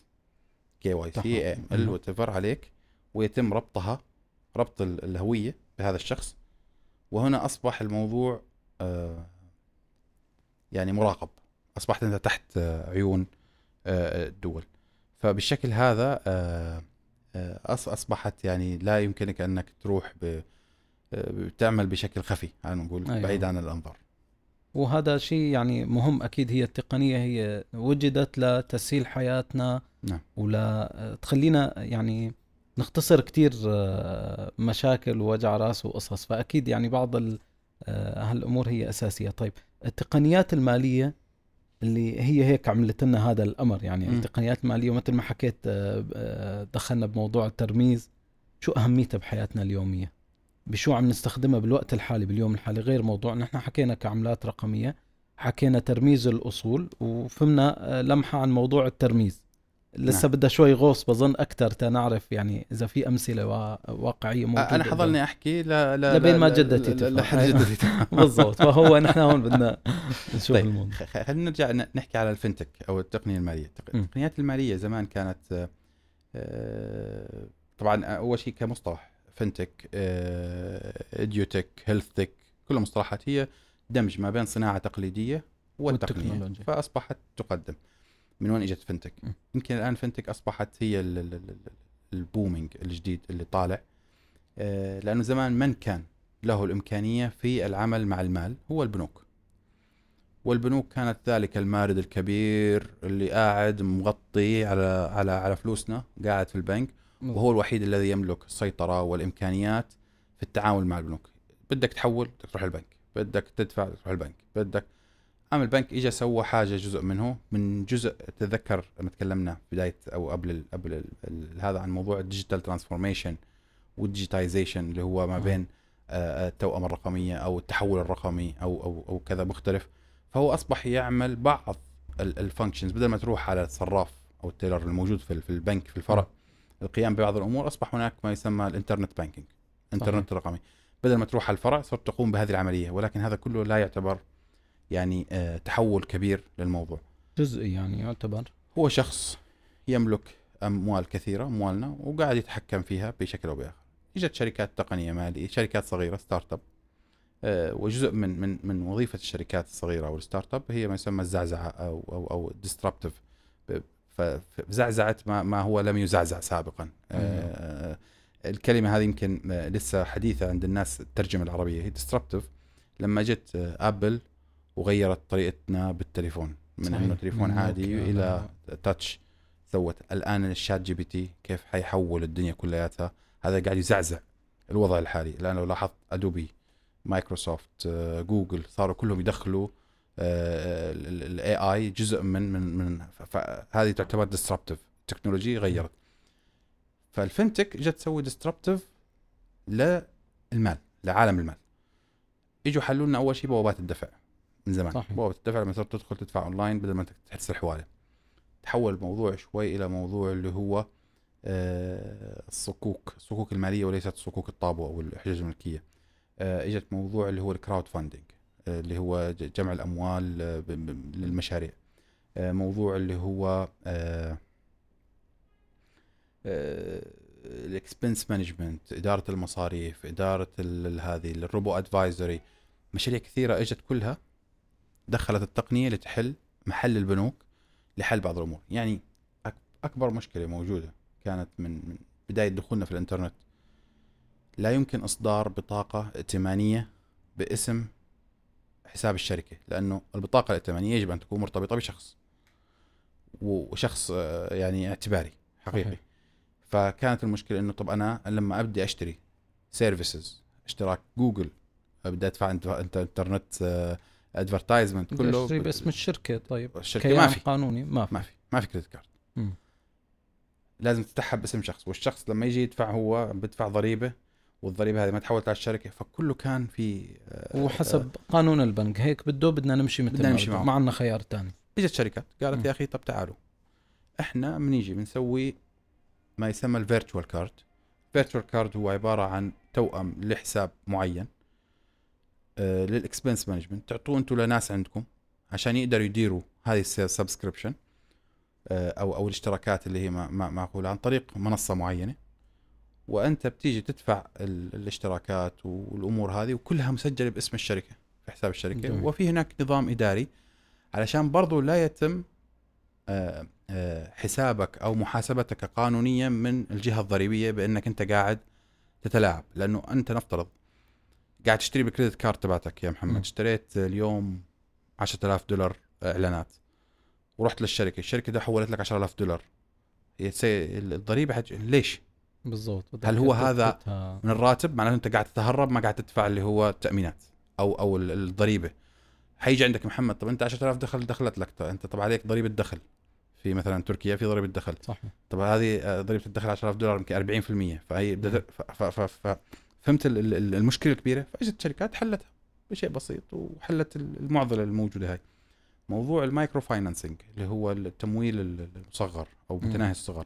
KYC اللي عليك. ويتم ربطها ربط ال- الهوية بهذا الشخص وهنا أصبح الموضوع آه، يعني مراقب أصبحت أنت تحت آه، عيون آه، الدول فبالشكل هذا أص- أصبحت يعني لا يمكنك أنك تروح ب بتعمل بشكل خفي خلينا نقول أيوة. بعيد عن الأنظار وهذا شيء يعني مهم أكيد هي التقنية هي وجدت لتسهيل حياتنا نعم. ولا تخلينا يعني نختصر كتير آه، مشاكل ووجع راس وقصص فأكيد يعني بعض آه، هالأمور هي أساسية. طيب التقنيات المالية اللي هي هيك عملت لنا هذا الأمر يعني مم. التقنيات المالية ومثل ما حكيت آه، دخلنا بموضوع الترميز شو أهميتها بحياتنا اليومية؟ بشو عم نستخدمها بالوقت الحالي باليوم الحالي؟ غير موضوع نحن حكينا كعملات رقمية حكينا ترميز الأصول وفهمنا لمحة عن موضوع الترميز. لسه نعم. بدها شوي غوص بظن أكثر تنعرف يعني إذا في أمثلة وا- واقعية موجوده أنا حضلني أحكي لا لا لبين ما جدتي تفهم. لحد جدتي. بالضبط فهو نحن هون بدنا نشوف طيب. الموضوع خلينا نرجع نحكي على الفنتك أو التقنية المالية. التقنيات المالية زمان كانت آه، آه، طبعا أول شيء كمصطلح FinTech EdTech HealthTech كل مصطلحات هي دمج ما بين صناعة تقليدية والتقنية. فأصبحت تقدم من وين إجت FinTech. يمكن الآن FinTech أصبحت هي ال- ال- ال- ال- ال booming الجديد اللي طالع. آه، لأنه زمان من كان له الإمكانية في العمل مع المال؟ هو البنوك. والبنوك كانت ذلك المارد الكبير اللي قاعد مغطي على على على فلوسنا قاعد في البنك وهو الوحيد الذي يملك السيطرة والإمكانيات في التعامل مع البنوك. بدك تحول بدك تروح البنك. بدك تدفع تروح البنك. بدك عام البنك اجى سوى حاجة جزء منه من جزء تذكر لما تكلمنا بداية أو قبل ال قبل ال ال هذا عن موضوع ال digital transformation وال digitization اللي هو ما آه. بين آه، التوأمة الرقمية أو التحول الرقمي أو أو أو كذا مختلف. فهو أصبح يعمل بعض ال functions بدل ما تروح على الصراف أو ال teller الموجود في في البنك في الفرع القيام ببعض الأمور أصبح هناك ما يسمى ال internet banking الإنترنت الرقمي. بدل ما تروح على الفرع صرت تقوم بهذه العملية ولكن هذا كله لا يعتبر يعني آه، تحول كبير للموضوع. جزئي يعني يعتبر. هو شخص يملك أموال كثيرة أموالنا وقاعد يتحكم فيها بشكل أو بآخر. إجت شركات تقنية مالية شركات صغيرة startup آه، وجزء من من من وظيفة الشركات الصغيرة أو ال startup هي ما يسمى الزعزعة أو أو أو disruptive فزعزعت ما ما هو لم يزعزع سابقا. آه، الكلمة هذه يمكن آه، لسه حديثة عند الناس الترجمه العربية. هي disruptive لما جت Apple وغيرت طريقتنا بالتليفون. من صحيح. إنه تليفون عادي إلى touch سوت الآن ال ChatGPT كيف حيحول الدنيا كلياتها؟ هذا قاعد يزعزع الوضع الحالي. الآن لو لاحظت Adobe Microsoft آه، جوجل صاروا كلهم يدخلوا ال AI جزء من من من فهذه تعتبر disruptive technology غيرت. فال FinTech جت تسوي disruptive للمال لعالم المال. إجوا حلوا لنا أول شيء بوابات الدفع. من زمان. صحيح. بوابه الدفع لما صرت تدخل تدفع اونلاين بدل ما انت تحس الحواله تحول الموضوع شوي إلى موضوع اللي هو آه، الصكوك. الصكوك المالية وليست صكوك الطابو أو الحجج الملكية. آه، إجت موضوع اللي هو ال crowdfunding اللي هو جمع الأموال آه، للمشاريع. آه، موضوع اللي هو ال expense management إدارة المصاريف إدارة هذه ال robo advisory مشاريع كثيرة إجت كلها دخلت التقنية لتحل محل البنوك لحل بعض الأمور. يعني أكبر مشكلة موجودة كانت من من بداية دخولنا في الإنترنت. لا يمكن إصدار بطاقة ائتمانية باسم حساب الشركة لأنه البطاقة الائتمانية يجب أن تكون مرتبطة بشخص وشخص آه، يعني اعتباري حقيقي. صحيح. فكانت المشكلة إنه طب أنا لما أبدي أشتري services اشتراك جوجل بدي ادفع انت انت internet advertisement كله اشتري باسم الشركة؟ طيب الشركة ما في. قانوني ما في. ما في. ما في credit card. لازم تفتحها باسم شخص والشخص لما يجي يدفع هو بدفع ضريبة والضريبة هذه ما تحولت على الشركة فكله كان في آه، وحسب قانون البنك. هيك بده بدنا نمشي مثل بدنا ما نمشي. معه. ما عندنا خيار تاني. إجت شركات قالت مم. يا أخي طب تعالوا. إحنا بنيجي بنسوي ما يسمى ال virtual card virtual card هو عبارة عن توأم لحساب معين. آه لل expense management تعطوه أنتم لناس عندكم عشان يقدروا يديروا هذه ال subscription آه أو أو الاشتراكات اللي هي معقولة عن طريق منصة معينة. وأنت بتيجي تدفع ال- الاشتراكات والأمور هذه وكلها مسجلة باسم الشركة في حساب الشركة. جميل. وفي هناك نظام إداري علشان برضو لا يتم آه، آه، حسابك أو محاسبتك قانونيا من الجهة الضريبية بأنك أنت قاعد تتلاعب لأنه أنت نفترض قاعد تشتري بالكريدت كارد تبعتك يا محمد. م. اشتريت اليوم 10000 دولار إعلانات. ورحت للشركة. الشركة ده حولت لك 10000 دولار. الضريبة حت... ليش؟ بالضبط. هل هو هذا. من الراتب؟ معناته أنت قاعد تتهرب ما قاعد تدفع اللي هو التامينات أو أو ال- الضريبة. حيجي عندك محمد طب أنت 10000 دخل دخلت لك. طب انت طب عليك ضريبة دخل. في مثلا تركيا في ضريبة دخل. صح طب هذه آه، ضريبة الدخل 10000 دولار يمكن 40% فهي ف- ف- ف- ف- فهمت ال- ال- ال- المشكلة الكبيرة فإجت الشركات حلتها بشيء بسيط وحلت ال- المعضلة الموجودة هاي. موضوع ال micro financing اللي هو التمويل ال- المصغر أو. متناهي الصغر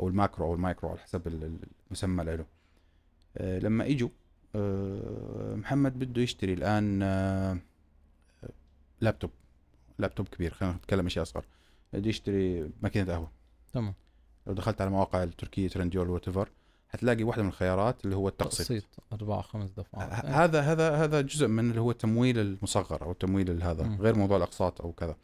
أو ال macro أو المايكرو على حسب ال- ال- المسمى له. آه، لما إجوا آه، محمد بده يشتري الآن آه، لابتوب. لابتوب كبير خلينا نتكلم اشياء أصغر. بده يشتري ماكينة قهوة. تمام. لو دخلت على مواقع التركية Trendyol وات حتلاقي واحدة من الخيارات اللي هو التقسيط. تقسيط أربع خمس دفعات. ه- هذا هذا هذا جزء من اللي هو التمويل المصغر أو التمويل ال- هذا. غير موضوع الأقساط أو كذا.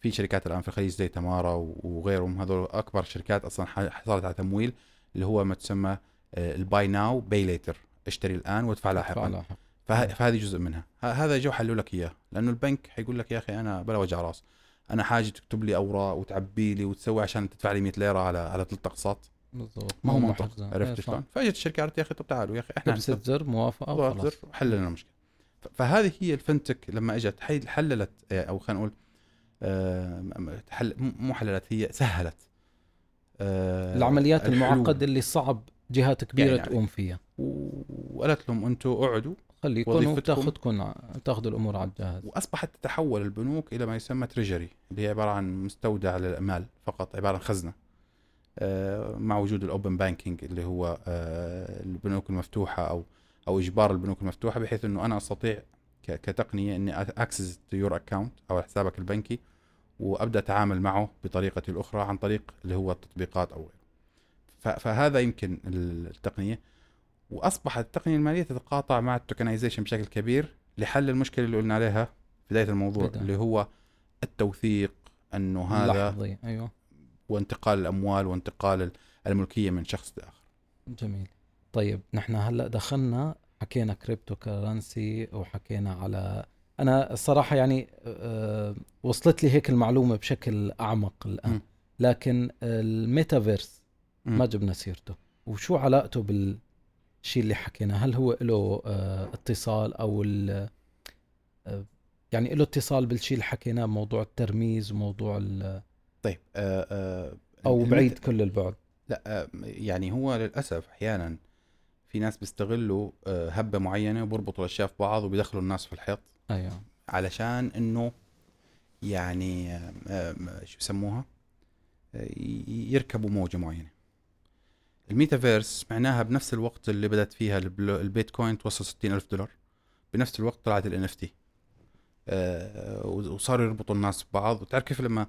في شركات الآن في الخليج زي تمارا وغيرهم هذول أكبر شركات أصلا حصلت على تمويل اللي هو ما تسمى ال buy now pay later اشتري الآن وادفع لاحقا. لاحق فه- فهذه جزء منها. هذا جو حلوا لك إياه لأنه البنك حيقول لك يا أخي أنا بلا وجع راس. أنا حاجة تكتب لي أوراق وتعبي لي وتسوي عشان تدفع لي 100 ليرة على على ثلاث أقساط. بالضبط ما هو منطق. إيه، عرفت صح. شلون؟ فأجت الشركة قالت يا أخي طب تعالوا يا أخي إحنا لبست زر موافقة وخلاص زر حل لنا المشكلة فهذه هي ال FinTech لما إجت حللت آه، أو خلينا نقول آه، مو حللت هي سهلت آه، العمليات. المعقده اللي صعب جهات كبيرة يعني يعني تقوم فيها وقالت لهم أنتم أقعدوا خليكم ع- تاخذوا الأمور على الجهاز وأصبحت تتحول البنوك إلى ما يسمى treasury اللي هي عبارة عن مستودع للمال فقط عبارة عن خزنة مع وجود ال open banking اللي هو آه، البنوك المفتوحة أو أو إجبار البنوك المفتوحة بحيث إنه أنا أستطيع كتقنية إني access to your account أو حسابك البنكي وأبدأ أتعامل معه بطريقه الأخرى عن طريق اللي هو التطبيقات أو غيره. فهذا يمكن التقنية وأصبحت التقنية المالية تتقاطع مع ال tokenization بشكل كبير لحل المشكلة اللي قلنا عليها في بداية الموضوع بداية. اللي هو التوثيق إنه هذا لحظي أيوه وانتقال الأموال وانتقال ال- الملكية من شخص لآخر. جميل. طيب نحن هلأ دخلنا حكينا cryptocurrency وحكينا على أنا الصراحه يعني وصلت لي هيك المعلومة بشكل أعمق الآن. لكن الميتافيرس. ما جبنا سيرته. وشو علاقته بالشيء اللي حكينا؟ هل هو له اتصال أو ال- يعني له اتصال بالشيء اللي حكيناه موضوع الترميز وموضوع طيب آه آه أو بعيد كل البعد. لا آه يعني هو للأسف أحيانا في ناس بيستغلوا آه هبة معينة وبربطوا الأشياء في بعض وبيدخلوا الناس في الحيط أيوه. علشان إنه يعني شو يسموها؟ آه، يركبوا موجة معينة. الميتافيرس معناها بنفس الوقت اللي بدأت فيها البيتكوين توصل 60 ألف دولار. بنفس الوقت طلعت ال NFT آه، وصاروا يربطوا الناس ببعض. وتعرف كيف لما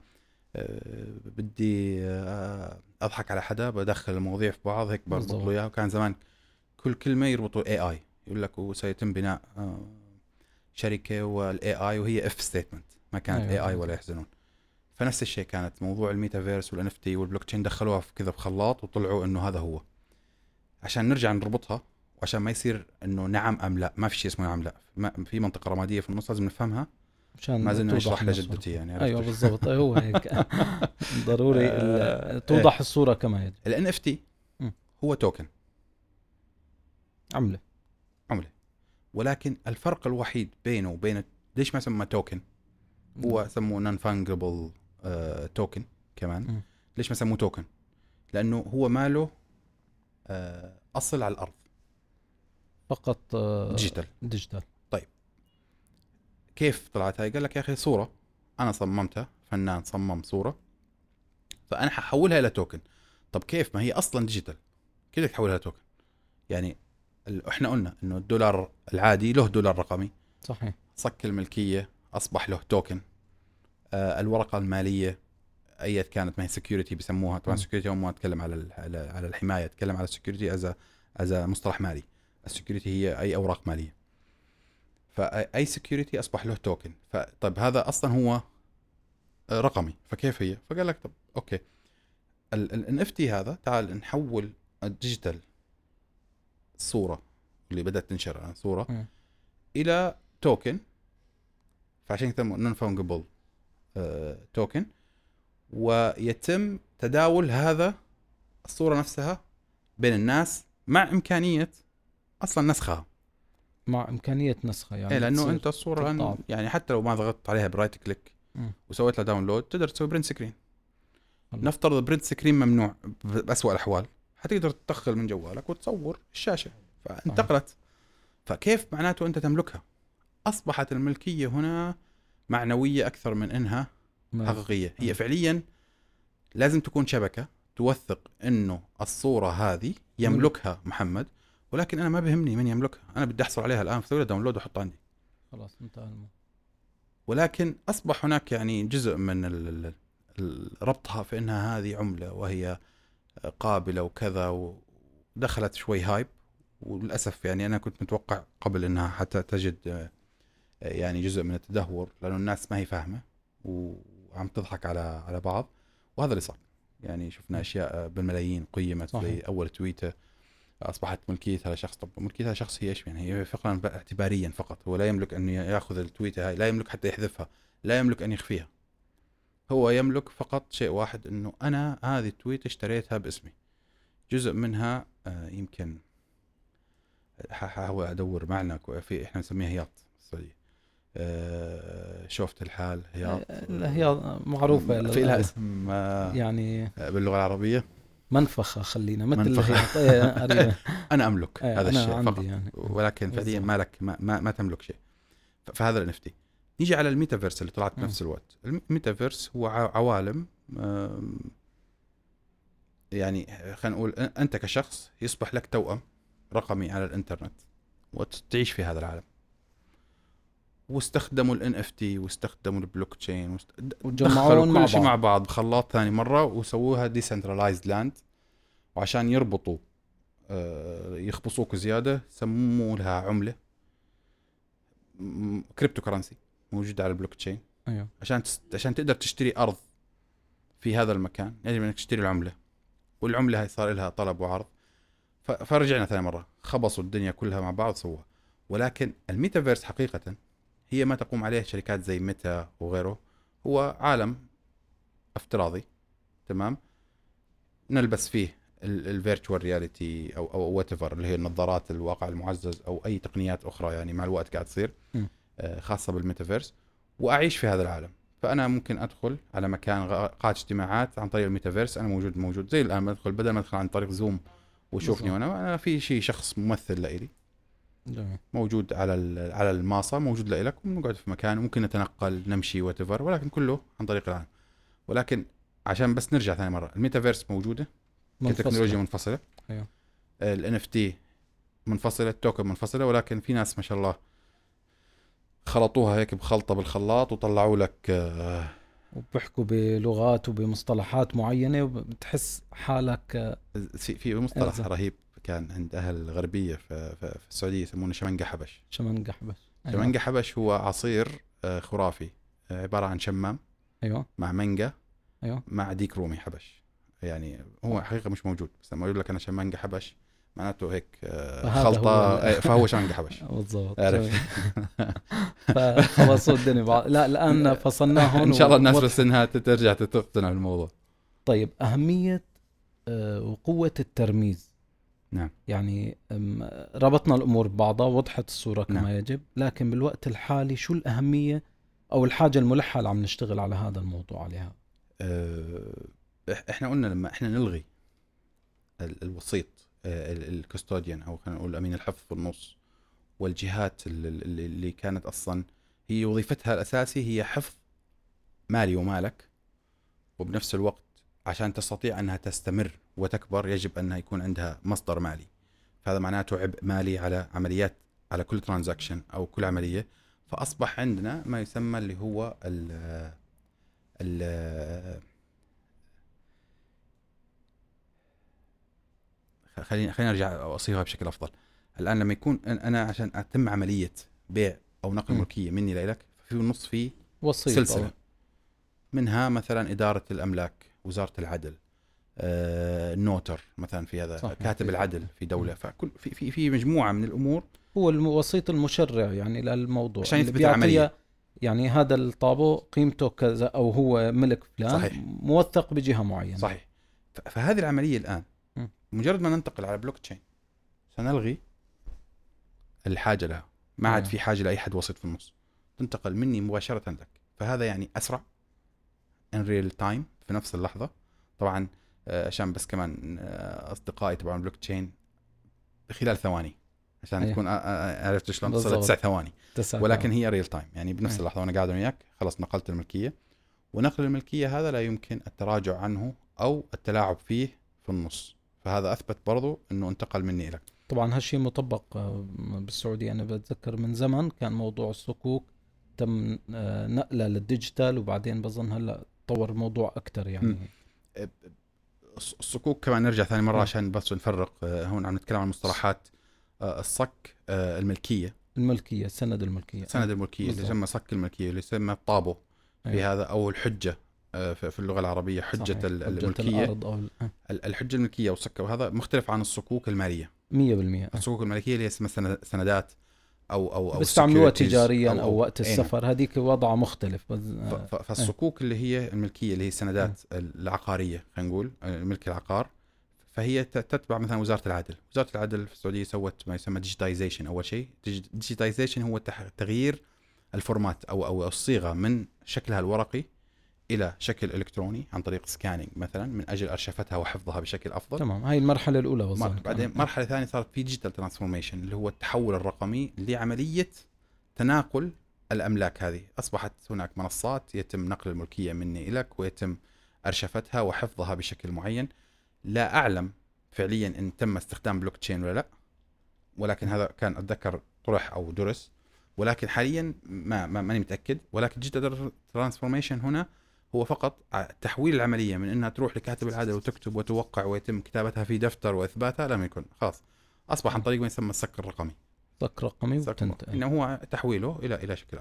بدي آه، أضحك على حدا بدخل المواضيع في بعض هيك بربط. له اياها وكان زمان كل كلمة يربطوا AI يقول لك وسيتم بناء آه، شركة وال AI وهي if statement ما كانت AI أيوة. AI ولا يحزنون. فنفس الشيء كانت موضوع ال metaverse وال NFT وال blockchain دخلوها في كذا بخلاط وطلعوا إنه هذا هو. عشان نرجع نربطها وعشان ما يصير إنه نعم أم لا ما في شيء اسمه نعم لا. في منطقة رمادية في النص لازم نفهمها. مشان ما زلنا نشرح. لجدتي يعني أيوه؟ بالضبط. هو هيك. ضروري آه، ال- توضح الصورة كما يجب ال NFT. هو token. عملة. عملة. ولكن الفرق الوحيد بينه وبين ليش ما سمى token؟ هو سموه non-fungible token كمان. ليش ما سموه token؟ لأنه هو ماله آه، أصل على الأرض. فقط آه، digital. digital. كيف طلعت هاي؟ قال لك يا أخي صورة. أنا صممتها فنان صمم صورة. فأنا ححولها إلى token طب كيف؟ ما هي أصلا digital كيف بدك تحولها token يعني إحنا قلنا إنه الدولار العادي له دولار رقمي. صحيح. صك الملكية أصبح له token آه الورقة المالية أيا كانت ما هي security بسموها. طبعا. security ما أتكلم على على الحماية أتكلم على ال security as as مصطلح مالي. ال security هي أي أوراق مالية. فأي security أصبح له token فطيب هذا أصلا هو آه، رقمي. فكيف هي؟ فقال لك طب okay. ال NFT هذا تعال نحول ال digital الصورة اللي بدأت تنشر عن صورة م. إلى token فعشان كذا non-fungible token ويتم تداول هذا الصورة نفسها بين الناس مع إمكانية أصلا نسخها. مع إمكانية نسخة يعني يعني لأنه أنت الصورة تقطع. يعني حتى لو ما ضغطت عليها ب right click. وسويت لها download تقدر تسوي print screen. نفترض print screen ممنوع باسوء الأحوال حتقدر تدخل من جوالك وتصور الشاشة فانتقلت فكيف معناته أنت تملكها أصبحت الملكية هنا معنوية أكثر من إنها حقيقية هي. فعليا لازم تكون شبكة توثق إنه الصورة هذه يملكها محمد ولكن أنا ما بهمني من يملكها. أنا بدي أحصل عليها الآن لها داونلود واحطها عندي. خلاص انتهى الموضوع. ولكن أصبح هناك يعني جزء من ال- ال- ال- ربطها في إنها هذه عملة وهي قابلة وكذا ودخلت شوي هايب وللأسف يعني أنا كنت متوقع قبل إنها حتى تجد آه، يعني جزء من التدهور لأنه الناس ما هي فاهمة وعم تضحك على على بعض. وهذا اللي صار. يعني شفنا أشياء بالملايين قيمت صحيح. زي أول تويته أصبحت ملكيتها لشخص طب ملكيتها شخص هي إيش يعني؟ هي فقرا اعتباريا فقط. هو لا يملك أن يأخذ التويتة هاي لا يملك حتى يحذفها لا يملك أن يخفيها. هو يملك فقط شيء واحد إنه أنا هذه التويتة اشتريتها باسمي. جزء منها آه، يمكن حاول أدور معنى كو- في إحنا نسميها هياط بالسعوديه آه، شوفت الحال هياط. لا هي معروفة في لها اسم آه، يعني باللغة العربية. منفخة خلينا مثل منفخة. إيه،. أنا أملك إيه، هذا أنا الشيء فقط يعني ولكن فعليا. ما لك ما, ما, ما تملك شيء فهذا الان نيجي على الميتافيرس اللي طلعت. بنفس الوقت الميتافيرس هو عوالم يعني خلينا نقول أنت كشخص يصبح لك توأم رقمي على الإنترنت وتعيش في هذا العالم واستخدموا ال NFT واستخدموا البلوك تشين واست... دخلوا مع كل شيء بعض. مع بعض. بخلاط ثاني مرة وسووها decentralized land وعشان يربطوا آه، يخبصوك زيادة سموا لها عملة. cryptocurrency موجودة على البلوك تشين أيوه. عشان تست... عشان تقدر تشتري أرض في هذا المكان يجب أنك تشتري العملة. والعملة هاي صار لها طلب وعرض. ف... فرجعنا ثاني مرة خبصوا الدنيا كلها مع بعض سووها. ولكن الميتافيرس حقيقة هي ما تقوم عليه شركات زي ميتا وغيره. هو عالم افتراضي تمام؟ نلبس فيه ال virtual reality أو أو وات اللي هي النظارات الواقع المعزز أو أي تقنيات أخرى يعني مع الوقت قاعد تصير. آه، خاصة بالميتافيرس. وأعيش في هذا العالم. فأنا ممكن أدخل على مكان قاعه اجتماعات عن طريق الميتافيرس أنا موجود موجود زي الآن بدخل بدل ما أدخل عن طريق زوم وشوفني. وأنا أنا في شيء شخص ممثل لإلي. جميل موجود على على المنصة موجود لك ونقعد في مكان ممكن نتنقل نمشي وات ولكن كله عن طريق العالم ولكن عشان بس نرجع ثاني مرة الميتافيرس موجودة منفصلة. كتكنولوجيا منفصلة أيوه. ال NFT منفصلة التوكن منفصلة ولكن في ناس ما شاء الله خلطوها هيك بخلطة بالخلاط وطلعوا لك آه، وبيحكوا بلغات وبمصطلحات معينة وبتحس حالك آه، في في مصطلح. رهيب كان عند أهل الغربية في, في, السعودية يسمونه شمنقة حبش. شمنقة حبش. أيوة. شمنقة حبش هو عصير آه، خرافي. آه، عبارة عن شمام. أيوه. مع مانجا أيوه. مع ديك رومي حبش. يعني هو حقيقة مش موجود بس لما يقول لك أنا شمانجا حبش معناته هيك آه، خلطة هو آه، فهو شمانجا حبش. بالضبط. جميل. فخلصوا الدنيا بعض. لا الآن فصلناهم إن شاء الله الناس بس إنها ترجع تقتنع بالموضوع طيب أهمية آه، وقوة الترميز. نعم. يعني ربطنا الأمور ببعضها وضحت الصورة كما نعم. يجب لكن بالوقت الحالي شو الأهمية أو الحاجة الملحة اللي عم نشتغل على هذا الموضوع عليها إح- إحنا قلنا لما إحنا نلغي ال- الوسيط ال- الكستوديان أو خلينا نقول أمين الحفظ في النص والجهات ال- ال- اللي كانت أصلا هي وظيفتها الأساسي هي حفظ مالي ومالك وبنفس الوقت عشان تستطيع أنها تستمر وتكبر يجب أنها يكون عندها مصدر مالي. فهذا معناته عبء مالي على عمليات على كل ترانزاكشن أو كل عملية. فأصبح عندنا ما يسمى اللي هو ال ال خليني خليني أرجع اصيغها بشكل أفضل. الآن لما يكون أنا عشان أتم عملية بيع أو نقل م. ملكية مني لك في النص في سلسلة. منها مثلا إدارة الأملاك وزارة العدل آه، النوتر مثلا في هذا صح. كاتب العدل في دولة فكل في في في مجموعة من الأمور هو الوسيط المشرع يعني للموضوع عشان يثبت العملية. يعني هذا الطابو قيمته كذا أو هو ملك فلان صحيح. موثق بجهة معينة صحيح فهذه العملية الآن م. مجرد ما ننتقل على بلوك تشين سنلغي الحاجة لها ما عاد نعم. في حاجة لأي حد وسيط في النص تنتقل مني مباشرة لك فهذا يعني أسرع in real time في نفس اللحظة طبعا عشان بس كمان آه، أصدقائي تبع بلوك تشين خلال ثواني عشان أيه. تكون آه، آه، عرفت شلون تصل. تسع ثواني تسعة ولكن هي real time يعني بنفس أيه. اللحظة وأنا قاعد وياك خلاص نقلت الملكية ونقل الملكية هذا لا يمكن التراجع عنه أو التلاعب فيه في النص فهذا أثبت برضو إنه انتقل مني إلك طبعا هالشيء مطبق آه، بالسعودية أنا بتذكر من زمن كان موضوع الصكوك تم آه، نقله لل digital وبعدين بظن هلا تطور الموضوع أكثر يعني م. الص- الصكوك كمان نرجع ثاني مرة م. عشان بس نفرق آه، هون عم نتكلم عن مصطلحات آه، الصك آه، الملكية الملكية سند الملكية سند الملكية اللي. يسمى صك الملكية اللي يسمى الطابو في أيوة. هذا أو الحجة في اللغة العربية حجة صحيح. ال- حجة الملكية أو آه، ال- الحجة الملكية والصك وهذا مختلف عن الصكوك المالية 100% آه. الصكوك الملكيه اللي هي اسمها سند- سندات أو أو أو بيستعملوها تجاريا أو, وقت أي نعم. السفر. هذيك وضعها مختلف آه، ف- فالصكوك اللي هي الملكية اللي هي السندات العقارية خلينا نقول ملك العقار فهي تتبع مثلا وزارة العدل، وزارة العدل في السعودية سوت ما يسمى digitization أول شيء، digitization هو تغيير ال format أو أو الصيغة من شكلها الورقي إلى شكل إلكتروني عن طريق scanning مثلا من أجل أرشفتها وحفظها بشكل أفضل. تمام هاي المرحلة الأولى بظن بعدين. مرحلة ثانية صارت في digital transformation اللي هو التحول الرقمي لعملية تناقل الأملاك هذه. أصبحت هناك منصات يتم نقل الملكية مني إلك ويتم أرشفتها وحفظها بشكل معين. لا أعلم فعليا إن تم استخدام بلوك تشين ولا لا ولكن هذا كان أتذكر طرح أو درس. ولكن حاليا ما ما- ماني متأكد. ولكن digital transformation هنا هو فقط تحويل العملية من إنها تروح لكاتب العدل وتكتب وتوقع ويتم كتابتها في دفتر وإثباتها لم يكن. خلاص. أصبح عن طريق ما يسمى السك الرقمي. رقمي سك وتنت... الرقمي. إنه هو تحويله إلى إلى شكل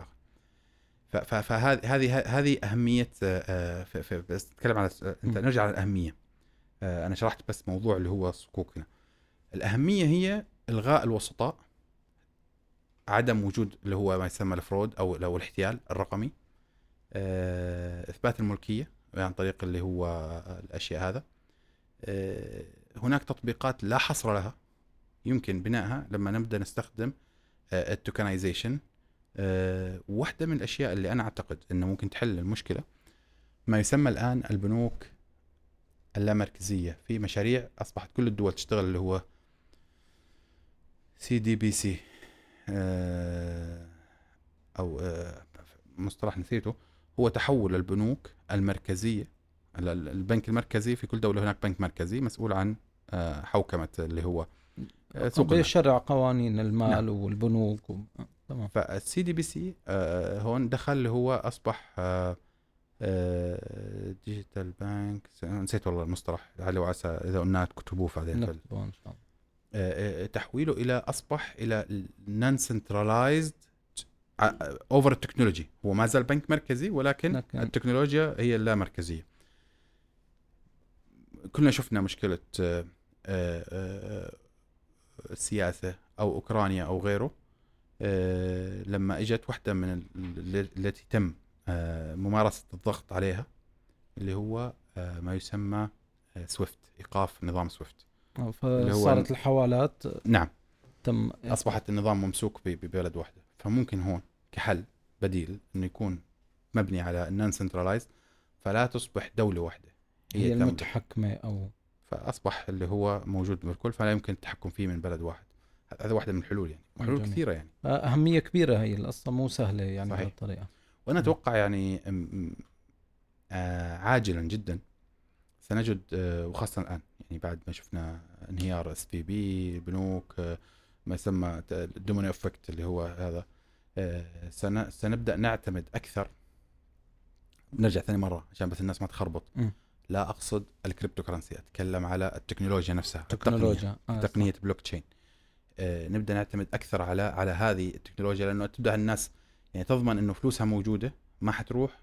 ف- فهذه هذه هذه أهمية آه، آه، بس نتكلم على أنت م. نرجع على الأهمية. آه، أنا شرحت بس موضوع اللي هو الصكوك هنا. الأهمية هي إلغاء الوسطاء عدم وجود اللي هو ما يسمى الفرود أو الاحتيال الرقمي. آه، إثبات الملكية عن طريق اللي هو الأشياء هذا. آه، هناك تطبيقات لا حصر لها يمكن بنائها لما نبدأ نستخدم ال tokenization واحدة من الأشياء اللي أنا أعتقد إنه ممكن تحل المشكلة ما يسمى الآن البنوك اللامركزية. في مشاريع أصبحت كل الدول تشتغل اللي هو CDBC أو آه، مصطلح نسيته. هو تحول البنوك المركزية. ال- ال- البنك المركزي في كل دولة هناك بنك مركزي مسؤول عن آه، حوكمة اللي هو آه، سوق. بيشرع قوانين المال نعم. والبنوك و... آه، تمام فال CDBC هون دخل اللي هو أصبح digital bank نسيت والله المصطلح. لعل وعسى إذا قلنا تكتبوه بعدين إن شاء الله. آه، آه، تحويله إلى أصبح إلى non-centralized over ال technology هو ما زال بنك مركزي ولكن لكن- التكنولوجيا هي اللامركزيه كلنا شفنا مشكلة آه، آه، آه، السياسة أو أوكرانيا أو غيره آه، لما إجت واحدة من ال- ال- التي تم آه، ممارسة الضغط عليها اللي هو آه، ما يسمى آه، SWIFT إيقاف نظام SWIFT. آه، فصارت الحوالات نعم. تم أصبحت النظام ممسوك ببلد واحدة. فممكن هون كحل بديل إنه يكون مبني على ال non-centralized فلا تصبح دولة واحدة هي تملك. المتحكمة أو فأصبح اللي هو موجود بالكل فلا يمكن التحكم فيه من بلد واحد هذا واحدة من الحلول يعني وحلول جميل. كثيرة يعني أهمية كبيرة هي القصة مو سهلة يعني صحيح. بهالطريقة وأنا مم. أتوقع يعني آه عاجلا جدا سنجد آه وخاصة الآن يعني بعد ما شفنا انهيار SVB البنوك آه ما يسمى ال domino effect اللي هو هذا آه سنبدأ نعتمد أكثر نرجع ثاني مرة عشان بس الناس ما تخربط مم. لا أقصد ال cryptocurrency أتكلم على التكنولوجيا نفسها التقنية. تكنولوجيا آه،. تقنية بلوك تشين آه، نبدأ نعتمد أكثر على على هذه التكنولوجيا لأنه تبدأ الناس يعني تضمن إنه فلوسها موجودة ما حتروح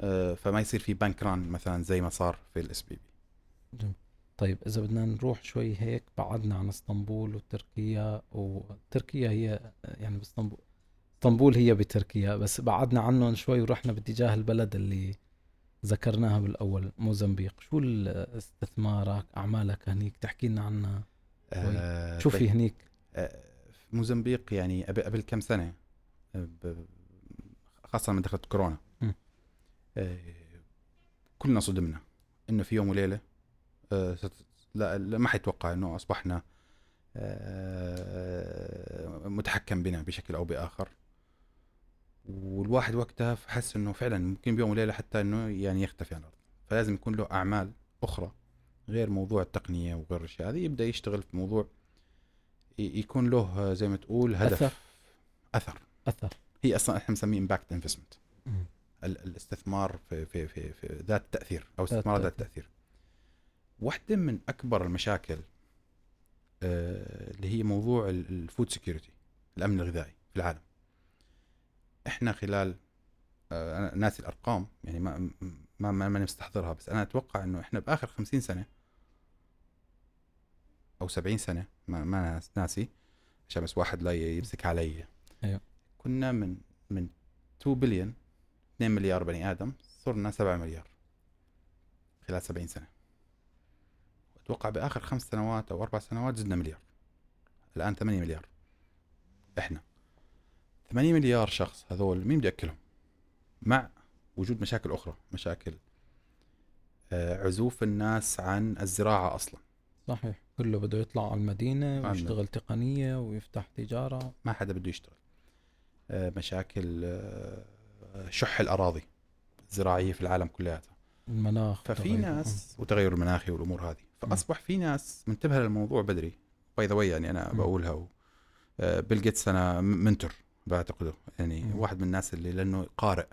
آه، فما يصير في bank run مثلا زي ما صار في ال SVB طيب إذا بدنا نروح شوي هيك بعدنا عن إسطنبول وتركيا وتركيا هي يعني بإسطنبول اسطنبول هي بتركيا بس بعدنا عنهم شوي ورحنا باتجاه البلد اللي ذكرناها بالأول موزمبيق. شو استثمارك أعمالك هنيك؟ تحكي لنا عنها آه، شو في طيب، هنيك. آه، في موزمبيق يعني قبل كم سنة؟ آه، خاصة لما دخلت كورونا. آه، كلنا صدمنا إنه في يوم وليلة آه، لا- ما حيتوقع إنه أصبحنا آه، متحكم بنا بشكل أو بآخر. والواحد وقتها حس إنه فعلا ممكن بيوم وليلة حتى إنه يعني يختفي عن الأرض. فلازم يكون له أعمال أخرى غير موضوع التقنية وغير الأشياء هذه يبدأ يشتغل في موضوع يكون له زي ما تقول هدف. أثر. أثر. أثر. هي أصلا إحنا بنسميه impact investment. الاستثمار في في في, في ذات التاثير أو استثمار ذات. التاثير واحدة من أكبر المشاكل آه، اللي هي موضوع ال food security الأمن الغذائي في العالم. إحنا خلال آه، أنا ناسي الأرقام يعني ما ما ما ماني مستحضرها بس أنا أتوقع إنه إحنا بآخر 50 سنة أو 70 سنة ما ما ناس- ناسي عشان بس واحد لا يمسك علي. أيوه. كنا من من 2 بليون 2 مليار بني آدم صرنا 7 مليار خلال 70 سنة. أتوقع بآخر خمس سنوات أو أربع سنوات زدنا مليار الآن 8 مليار إحنا. 8 مليار شخص هذول مين بده ياكلهم؟ مع وجود مشاكل أخرى مشاكل آه، عزوف الناس عن الزراعة أصلا. صحيح. كله بده يطلع على المدينة عندنا. ويشتغل تقنية ويفتح تجارة. ما حدا بده يشتغل. آه، مشاكل آه، شح الأراضي الزراعية في العالم كلياتها. المناخ ففي تغير. ناس وتغير المناخي والأمور هذه. فأصبح في ناس منتبهة للموضوع بدري. by the يعني أنا. بقولها بيل جيتس أنا م- mentor. بعتقده. يعني مم. واحد من الناس اللي لأنه قارئ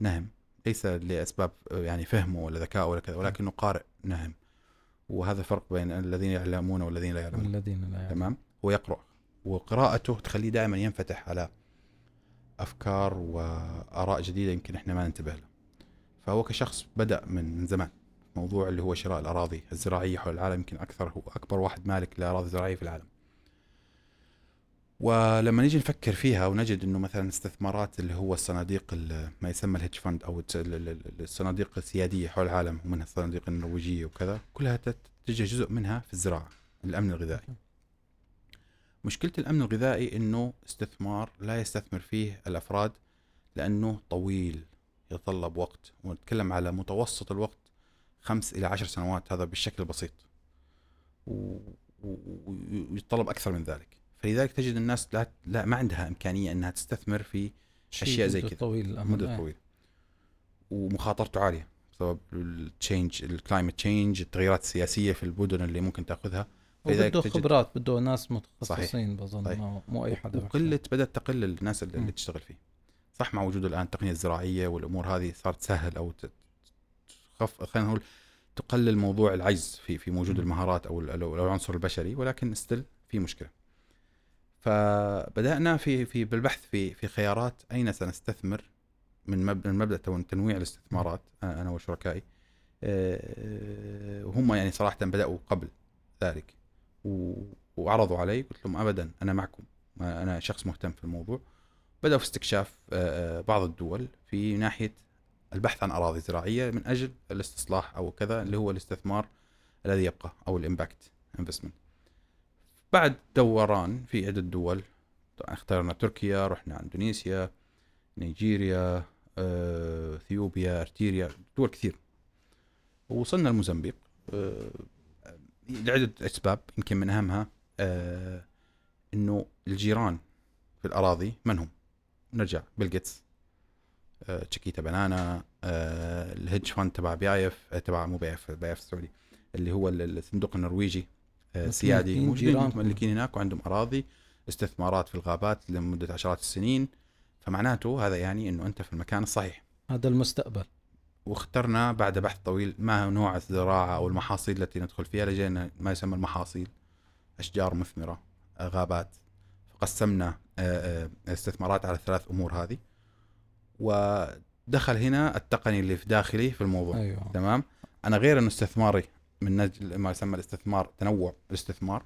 نهم ليس لأسباب يعني فهمه ولا ذكائه ولا كذا ولكنه قارئ نهم. وهذا الفرق بين الذين يعلمون والذين لا يعلمون. والذين لا يعلمون. تمام؟ هو يقرأ. وقراءته تخليه دائما ينفتح على أفكار وآراء جديدة يمكن إحنا ما ننتبه لها فهو كشخص بدأ من من زمان. موضوع اللي هو شراء الأراضي الزراعية حول العالم يمكن أكثر هو أكبر واحد مالك لأراضي زراعية في العالم. ولما نيجي نفكر فيها ونجد إنه مثلا استثمارات اللي هو الصناديق ال- ما يسمى الهيدج فند أو الصناديق السيادية حول العالم ومنها الصناديق النرويجية وكذا كلها تتجه جزء منها في الزراعة الأمن الغذائي. مشكلة الأمن الغذائي إنه استثمار لا يستثمر فيه الأفراد لأنه طويل يتطلب وقت. ونتكلم على متوسط الوقت خمس إلى عشر سنوات هذا بالشكل البسيط. ويتطلب أكثر من ذلك. فلذلك تجد الناس لا, لا ما عندها إمكانية إنها تستثمر في شيء أشياء زي كذا. طويل الأمد مدة إيه. طويله ومخاطرته عالية بسبب ال change ال climate change التغيرات السياسية في المدن اللي ممكن تأخذها تجد- خبرات بده ناس متخصصين بظن صحيح. مو أي حدا. وقلة بدأت تقل الناس اللي. اللي تشتغل فيه صح مع وجود الآن التقنية الزراعية والأمور هذه صارت تسهل أو تخف خلينا نقول تقلل موضوع العجز في في موجود مم. المهارات أو العنصر البشري ولكن still في مشكلة فبدأنا في في بالبحث في في خيارات أين سنستثمر من مب- من مبدأ تنويع الاستثمارات أنا أنا وشركائي. آه، وهم يعني صراحة بدأوا قبل ذلك وعرضوا علي قلت لهم ابدا أنا معكم أنا شخص مهتم في الموضوع. بدأوا في استكشاف آه، آه، بعض الدول في ناحية البحث عن أراضي زراعية من أجل الاستصلاح أو كذا اللي هو الاستثمار الذي يبقى أو ال impact investment بعد دوران في عدة دول. طبعاً اخترنا تركيا رحنا اندونيسيا نيجيريا آه، إثيوبيا أرتيريا دول كثير. ووصلنا الموزمبيق آه، لعدة أسباب يمكن من أهمها آه إنه الجيران في الأراضي من هم؟ نرجع بيل جيتس. آه Chiquita banana آه ال hedge fund تبع PIF آه تبع مو PIF PIF السعودي اللي هو ال- الصندوق النرويجي. سيادي متملكين موجودين. متملكين هناك وعندهم أراضي استثمارات في الغابات لمدة عشرات السنين. فمعناته هذا يعني إنه أنت في المكان الصحيح. هذا المستقبل. واخترنا بعد بحث طويل ما هو نوع الزراعة أو المحاصيل التي ندخل فيها لجينا ما يسمى المحاصيل أشجار مثمرة آه، غابات. فقسمنا آه، آه، الاستثمارات على الثلاث أمور هذه. ودخل هنا التقني اللي في داخلي في الموضوع. أيوه. تمام؟ أنا غير أنه استثماري من أجل ما يسمى الاستثمار تنوع الاستثمار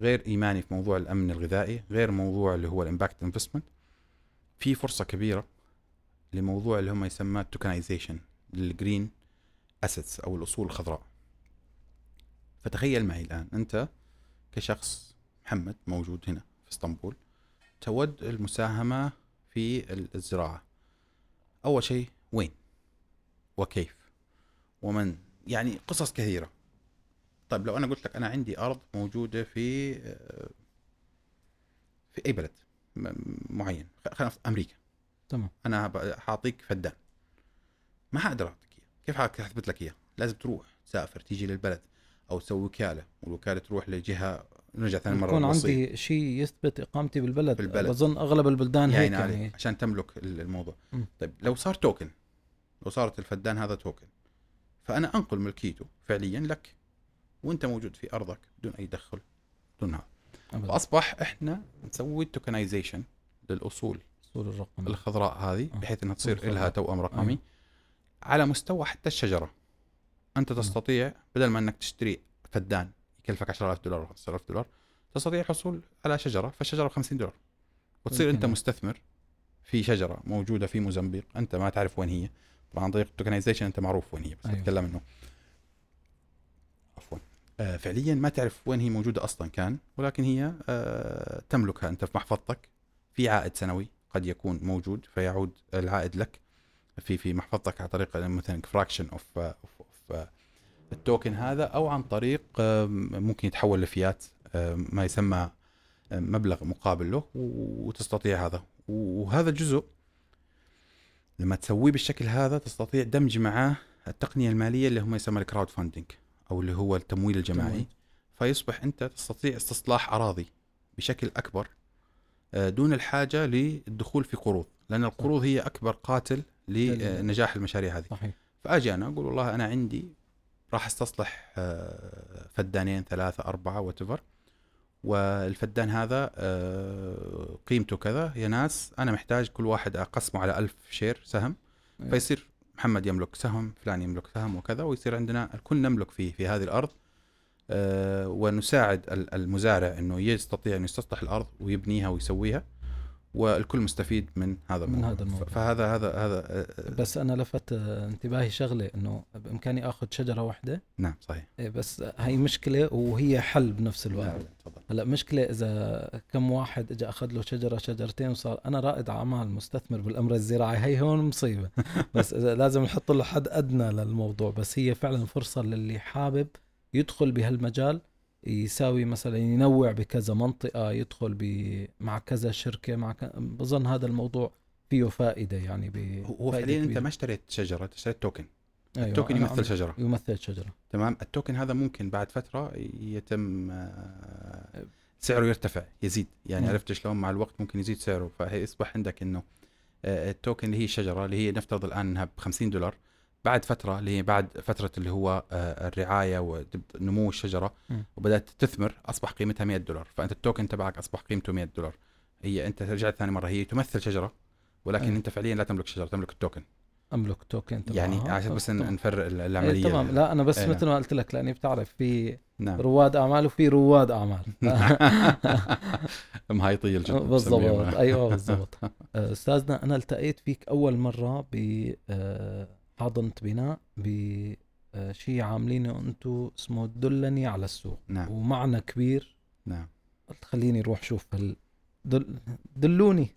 غير إيماني في موضوع الأمن الغذائي غير موضوع اللي هو ال impact investment. في فرصة كبيرة لموضوع اللي هم يسمى ال tokenization لل green assets أو الأصول الخضراء. فتخيل معي الآن أنت كشخص محمد موجود هنا في إسطنبول تود المساهمة في الزراعة. أول شيء وين؟ وكيف؟ ومن؟ يعني قصص كثيرة. طيب لو أنا قلت لك أنا عندي أرض موجودة في في أي بلد معين خلينا أمريكا. تمام. أنا حاعطيك فدان. ما حقدر أعطيك إياه. كيف حاثبت لك إياه؟ لازم تروح تسافر تيجي للبلد أو تسوي وكالة والوكالة تروح لجهة نرجع ثاني مرة يكون. عندي شيء يثبت إقامتي بالبلد. بالبلد. بظن أغلب البلدان هيك يعني, عليك يعني. عشان تملك ال- الموضوع. م. طيب لو صار توكن لو صارت الفدان هذا توكن فأنا أنقل ملكيته فعليا لك. وانت موجود في أرضك بدون أي تدخل بدون هذا. فأصبح إحنا نسوي توكنايزيشن للأصول أصول الرقم الخضراء هذه آه. بحيث إنها تصير. لها توأم رقمي أيوة. على مستوى حتى الشجرة أنت نعم. تستطيع بدل ما إنك تشتري فدان يكلفك 10000 دولار أو 15000 دولار تستطيع الحصول على شجرة فالشجرة ب 50 دولار وتصير أنت آه. مستثمر في شجرة موجودة في موزمبيق أنت ما تعرف وين هي طبعا عن طريق ال tokenization أنت معروف وين هي بس أيوة. أتكلم إنه آه فعليا ما تعرف وين هي موجودة أصلا كان ولكن هي آه تملكها. أنت في محفظتك في عائد سنوي قد يكون موجود فيعود العائد لك في في محفظتك عن طريق مثلا fraction of of التوكن هذا أو عن طريق آه، ممكن يتحول لفيات آه، ما يسمى آه، مبلغ مقابل له وتستطيع هذا. وهذا جزء لما تسويه بالشكل هذا تستطيع دمج معه التقنية المالية اللي هم يسمى الكراود فاندنج أو اللي هو التمويل الجماعي تمويل. فيصبح أنت تستطيع استصلاح أراضي بشكل أكبر آه، دون الحاجة للدخول في قروض لأن القروض هي أكبر قاتل لنجاح المشاريع هذه صحيح فأجي أنا أقول والله أنا عندي راح أستصلح آه، فدانين ثلاثة أربعة وات والفدان هذا آه، قيمته كذا يا ناس أنا محتاج كل واحد أقسمه على ألف share سهم أيوة. فيصير محمد يملك سهم فلان يملك سهم وكذا ويصير عندنا الكل نملك فيه في هذه الأرض. آه، ونساعد ال- المزارع إنه يستطيع انه يستصلح الأرض ويبنيها ويسويها. والكل مستفيد من هذا من الموضوع. هذا الموضوع. فهذا هذا هذا آه، بس أنا لفت آه، انتباهي شغلة إنه بإمكاني آخذ شجرة واحدة. نعم صحيح. إيه، بس هي مشكلة وهي حل بنفس الوقت. نعم، تفضل. هلأ مشكلة إذا كم واحد إجا أخذ له شجرة شجرتين وصار أنا رائد أعمال مستثمر بالأمر الزراعي هي هون مصيبة. بس إذا لازم نحط له حد أدنى للموضوع بس هي فعلا فرصة للي حابب يدخل بهالمجال يساوي مثلا ينوع بكذا منطقة يدخل ب- مع كذا شركة مع ك... بظن هذا الموضوع فيه فائدة يعني ب... هو فعليا أنت. ما اشتريت شجرة أنت اشتريت توكن أيوة التوكن يمثل شجرة. يمثل شجرة. تمام؟ التوكن هذا ممكن بعد فترة يتم آه، سعره يرتفع يزيد. يعني مم. عرفت شلون؟ مع الوقت ممكن يزيد سعره. فيصبح عندك إنه آه، التوكن اللي هي الشجره اللي هي نفترض الآن إنها ب 50 دولار بعد فترة اللي هي بعد فترة اللي هو آه، الرعاية ونمو الشجرة. وبدأت تثمر أصبح قيمتها 100 دولار فأنت التوكن تبعك أصبح قيمته 100 دولار هي أنت رجعت ثاني مرة هي تمثل شجرة ولكن أيوة. أنت فعليا لا تملك شجرة تملك التوكن أملك توكن تبعها. يعني عشان بس. نفرق ال- إيه العملية تمام لا أنا بس إيه، مثل ما قلت لك لأني بتعرف في نعم رواد أعمال وفي رواد أعمال مهايطيه الجد بالضبط. أيوه بالضبط آه، أستاذنا أنا التقيت فيك أول مرة ب آه، حاضنه بناء بشيء عاملينه أنتم اسمه دلني على السوق. نعم. ومعنى كبير. نعم. قلت خليني أروح شوف هال دل... دلوني.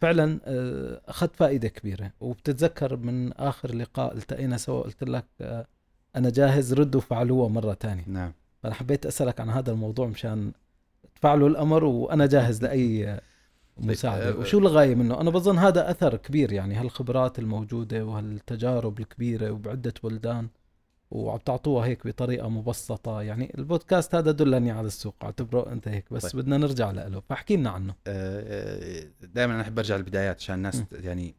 فعلا آه، أخذت فائدة كبيرة. وبتتذكر من آخر لقاء التقينا سوا قلت لك آه، أنا جاهز ردوا فعلوها مرة تانية. نعم. فأنا حبيت أسألك عن هذا الموضوع مشان تفعلوا الأمر وأنا جاهز لأي مساعدة. طيب، وشو الغايه منه؟ أنا بظن هذا أثر كبير يعني هالخبرات الموجودة وهالتجارب الكبيرة وبعدة بلدان وعم تعطوها هيك بطريقة مبسطة. يعني البودكاست هذا دلني على السوق اعتبره أنت هيك بس طيب. بدنا نرجع له. فاحكي لنا عنه. دائما أنا أحب أرجع للبدايات عشان الناس م. يعني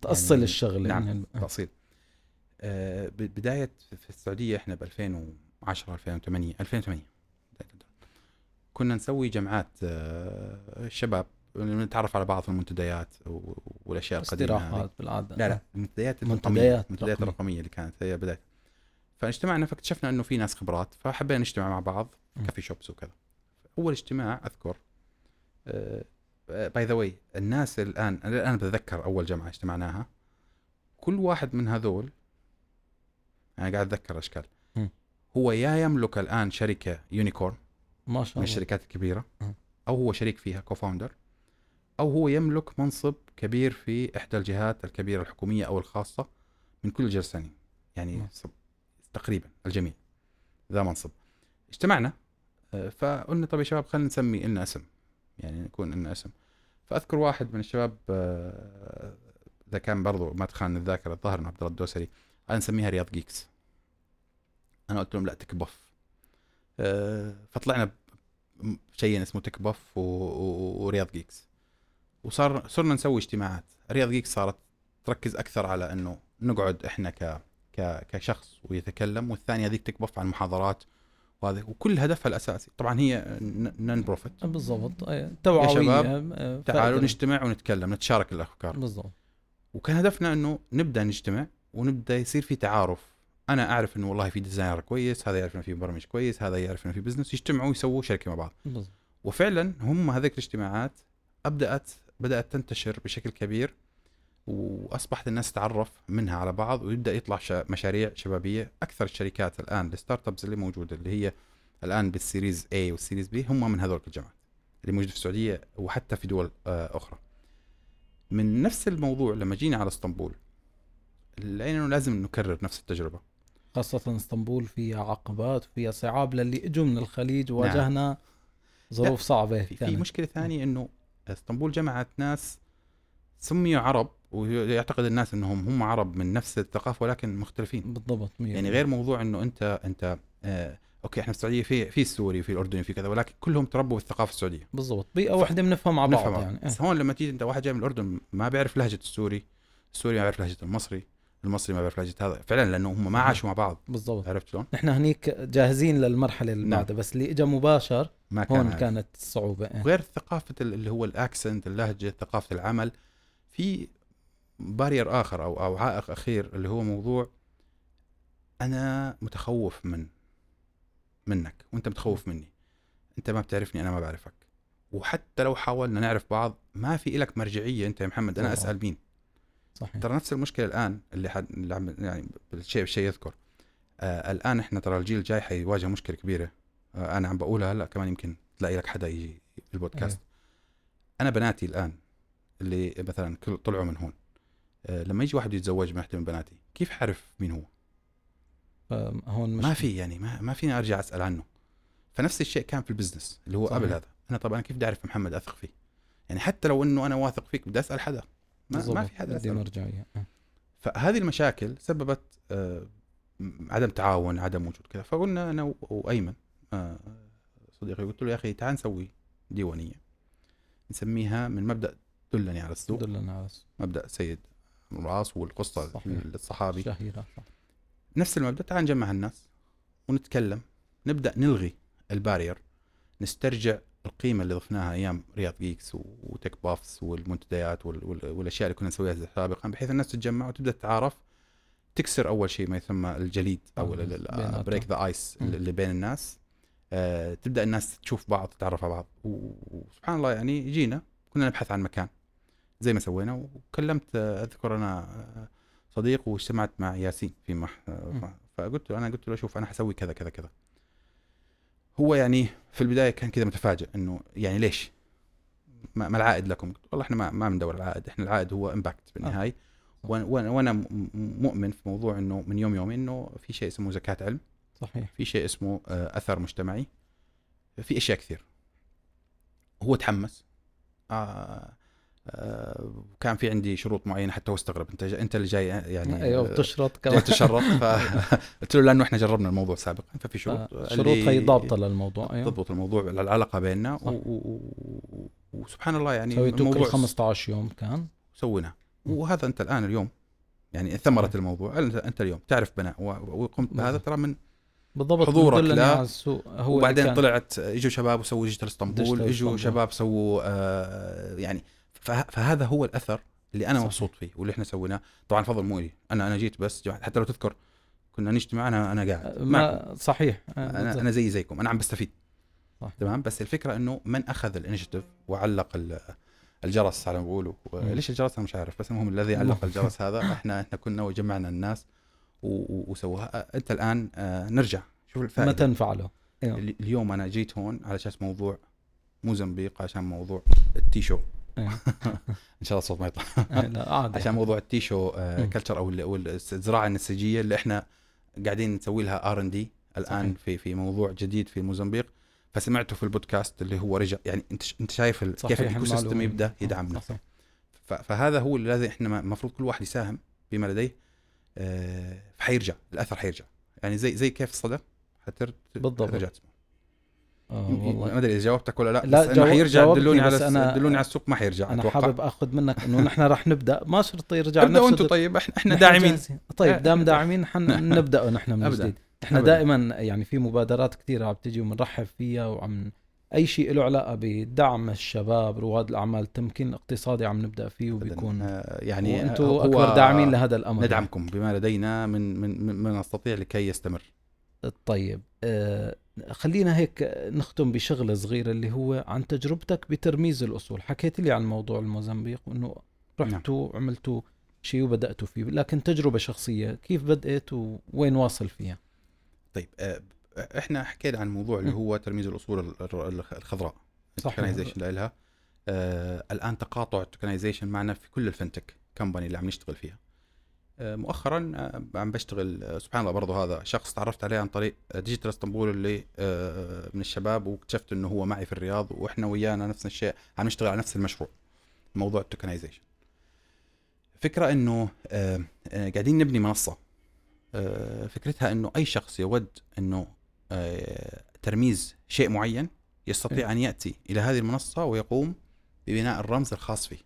تأصل يعني الشغلة. نعم يعني تأصيل. آه، ب- بداية في السعودية إحنا ب 2010 2008 2008 كنا نسوي جمعات آه، الشباب نتعرف على بعض في المنتديات والأشياء. استراحات بالعادة لا لا المنتديات المنتديات رقمية. الرقمية اللي كانت هي بداية فاجتمعنا فاكتشفنا إنه في ناس خبرات فحبينا نجتمع مع بعض. coffee shops وكذا أول اجتماع أذكر by the way الناس الآن الان بتذكر أول جمعة اجتمعناها كل واحد من هذول أنا قاعد أتذكر أشكال. هو يا يملك الآن شركة unicorn ما شاء من الله. الشركات الكبيرة. أو هو شريك فيها co-founder أو هو يملك منصب كبير في إحدى الجهات الكبيرة الحكومية أو الخاصة من كل الجرسانين يعني م. صب- تقريبا الجميع ذا منصب. اجتمعنا آه، فقلنا طيب يا شباب خلينا نسمي لنا اسم. يعني يكون لنا اسم. فأذكر واحد من الشباب آه، إذا كان برضو ما تخان الذاكرة الظاهر عبد الله الدوسري. قال نسميها Riyadh Geeks. أنا قلت لهم لا Tech Buff. فطلعنا ب- شيء اسمه Tech Buff و... و... و Riyadh Geeks. وصار صرنا نسوي اجتماعات. Riyadh Geeks صارت تركز أكثر على إنه نقعد إحنا ك... ك... كشخص ويتكلم والثانية ذيك Tech Buff عن محاضرات وهذا وكل هدفها الأساسي. طبعا هي non-profit بالضبط. توعويه شباب، آه، تعالوا. نجتمع ونتكلم نتشارك الأفكار. بالضبط. وكان هدفنا إنه نبدأ نجتمع ونبدأ يصير في تعارف. أنا أعرف إنه والله في designer كويس هذا يعرف إنه في مبرمج كويس هذا يعرف إنه في business يجتمعوا ويسووا شركة مع بعض. بالضبط. وفعلا هم هذيك الاجتماعات أبدأت بدأت تنتشر بشكل كبير وأصبحت الناس تتعرف منها على بعض ويبدأ يطلع شا- مشاريع شبابية. أكثر الشركات الآن ال startups اللي موجودة اللي هي الآن بال series A وال series B هم من هذول الجماعات اللي موجودة في السعودية وحتى في دول آه، أخرى. من نفس الموضوع لما جينا على إسطنبول لقينا انه لازم نكرر نفس التجربة. خاصة اسطنبول فيها عقبات وفيها صعاب للي إجوا من الخليج وواجهنا ظروف صعبة في, في كانت. مشكلة ثانية إنه اسطنبول جمعت ناس سميوا عرب ويعتقد الناس إنهم هم عرب من نفس الثقافة ولكن مختلفين. بالضبط مية يعني غير موضوع إنه أنت أنت آه أوكي إحنا في السعودية في في السوري وفي الأردني وفي كذا ولكن كلهم تربوا بالثقافة السعودية. بالضبط. بيئة واحدة بنفهم مع بعض نفهم يعني إيه. بس هون لما تيجي أنت واحد جاي من الأردن ما بيعرف لهجة السوري السوري ما بيعرف لهجة المصري المصري ما بيعرف لهجه هذا فعلا لأنه هم ما عاشوا مع بعض بالضبط عرفت شلون؟ نحن هنيك جاهزين للمرحلة اللي نعم. بعدها بس اللي اجى مباشر ما كان هون عارف. كانت الصعوبة إيه. وغير ثقافة ال- اللي هو الأكسنت اللهجة ثقافة العمل في بارير آخر أو أو عائق أخير اللي هو موضوع أنا متخوف من منك وأنت متخوف مني أنت ما بتعرفني أنا ما بعرفك وحتى لو حاولنا نعرف بعض ما في لك مرجعية أنت يا محمد أنا. أسأل مين صحيح. ترى نفس المشكلة الآن اللي, حد... اللي عم... يعني بالشيء بالشيء يذكر. آه الآن إحنا ترى الجيل الجاي حيواجه مشكلة كبيرة. آه أنا عم بقولها هلأ كمان يمكن تلاقي لك حدا يجي في البودكاست أنا بناتي الآن اللي مثلا كل طلعوا من هون آه لما يجي واحد يتزوج من واحدة من بناتي كيف حعرف مين هو؟ هون ما في يعني ما, ما فيني أرجع أسأل عنه. فنفس الشيء كان في البزنس اللي هو صحيح. قبل هذا. أنا طبعا كيف بدي أعرف محمد أثق فيه؟ يعني حتى لو إنه أنا واثق فيك بدي أسأل حدا. ما, ما. في حدا بدي أسأله. مرجعية إيه. فهذه المشاكل سببت آه، عدم تعاون عدم وجود كذا فقلنا أنا وأيمن آه، صديقي قلت له يا أخي تعال نسوي ديوانية نسميها من مبدأ دلني على السوق دلنا على مبدأ سيد الراس والقصة صحيح. الصحابي الشهيرة صح. نفس المبدأ تعال نجمع الناس ونتكلم نبدأ نلغي ال barrier نسترجع القيمة اللي ضفناها أيام Riyadh Geeks و Tech Buffs والمنتديات وال- وال- والأشياء اللي كنا نسويها سابقا بحيث الناس تتجمع وتبدأ تتعارف تكسر أول شيء ما يسمى الجليد أو. break the ice. اللي بين الناس آه، تبدأ الناس تشوف بعض تتعرف على بعض وسبحان الله يعني جينا كنا نبحث عن مكان زي ما سوينا وكلمت آه، أذكر أنا آه، صديق واجتمعت مع ياسين في مح. فقلت له أنا قلت له شوف أنا حسوي كذا كذا كذا هو يعني في البداية كان كذا متفاجئ إنه يعني ليش؟ ما, العائد لكم؟ والله إحنا ما ما بندور العائد، إحنا العائد هو امباكت بالنهاية صح. وأنا- وأنا وأنا مؤمن في موضوع إنه من يوم يومين إنه في شيء اسمه زكاة علم صحيح في شيء اسمه آه، أثر مجتمعي في أشياء كثير هو تحمس آه آه كان في عندي شروط معينة حتى هو استغرب انت انت اللي جاي يعني أيوه بتشرط كمان تشرط فقلت له لأنه إحنا جربنا الموضوع سابقا ففي شروط آه، شروط هي ضابطة للموضوع أيوه تضبط الموضوع العلاقة بيننا. و... و... وسبحان الله يعني سويتوا كل الموضوع 15 يوم كان سويناه مم. وهذا أنت الآن اليوم يعني ثمرة. الموضوع انت اليوم تعرف بناء وقمت بهذا. ترى من بالضبط حضورك لا. هو وبعدين طلعت إجوا شباب وسووا ديجيتال اسطنبول إجوا. شباب سووا آه يعني فهذا هو الأثر اللي أنا. مبسوط فيه واللي إحنا سويناه. طبعا فضل مو لي أنا أنا جيت بس حتى لو تذكر كنا نجتمع أنا أنا قاعد. ما صحيح. آه، أنا. أنا زي زيكم. أنا عم بستفيد. صح. تمام؟ بس الفكرة إنه من أخذ ال initiative وعلق ال- الجرس على ما بيقولوا. ليش الجرس؟ أنا مش عارف. بس المهم الذي علق الجرس هذا إحنا إحنا كنا وجمعنا الناس و- و- وسووها. أنت الآن آه، نرجع. شوف الفائدة. متى نفعله ال- اليوم أنا جيت هون على أساس موضوع موزمبيق عشان موضوع ال tissue أيوة. إن شاء الله الصوت ما يطلع آه، عادي عشان موضوع ال tissue مم. culture أو ال- أو ال- الزراعة النسيجيه اللي إحنا قاعدين نسوي لها R&D الآن صحيح. في في موضوع جديد في موزمبيق فسمعته في البودكاست اللي هو رجع يعني أنت أنت شايف كيف ال ecosystem. يبدأ آه، يدعمنا صحيح. فهذا هو الذي إحنا المفروض كل واحد يساهم بما لديه آه، فحيرجع الأثر حيرجع يعني زي زي كيف الصدى حتر بالضبط. آه ما أدري إذا جاوبتك ولا لا, لا، بس إنه جاوب- حيرجع دلوني على أنا- دلوني على السوق ما حيرجع أنا أتوقع. حابب آخذ منك إنه نحن راح نبدأ. ما شرط يرجع ابداوا نفس أنتم طيب. إحنا إحنا داعمين. جاهزين. طيب دام داعمين حن نبدأ نحن من أبداً. جديد إحنا أبداً. دائما يعني في مبادرات كثيرة عم تجي وبنرحب فيها وعم أي شيء له علاقة بدعم الشباب رواد الأعمال التمكين الاقتصادي عم نبدأ فيه وبيكون آه، يعني وأنتم هو- أكبر داعمين لهذا الأمر ندعمكم بما لدينا من من من ما نستطيع لكي يستمر. طيب آه خلينا هيك نختم بشغلة صغيرة اللي هو عن تجربتك بترميز الأصول. حكيت لي عن موضوع الموزمبيق وإنه رحتوا عملتوا شيء وبداتوا فيه لكن تجربة شخصية كيف بدأت وين واصل فيها؟ طيب آه، إحنا حكينا عن موضوع اللي. هو ترميز الأصول ال- ال- الخضراء صح. ال tokenization لها آه الآن تقاطع ال tokenization معنا في كل ال fintech company اللي عم نشتغل فيها. مؤخرا آه عم بشتغل آه سبحان الله برضه هذا شخص تعرفت عليه عن طريق آه، Digital Istanbul اللي آه من الشباب واكتشفت إنه هو معي في الرياض وإحنا ويانا نفس الشيء عم نشتغل على نفس المشروع موضوع ال tokenization. فكرة إنه آه آه قاعدين نبني منصة آه فكرتها إنه أي شخص يود إنه آه ترميز شيء معين يستطيع أن يأتي إلى هذه المنصة ويقوم ببناء الرمز الخاص فيه.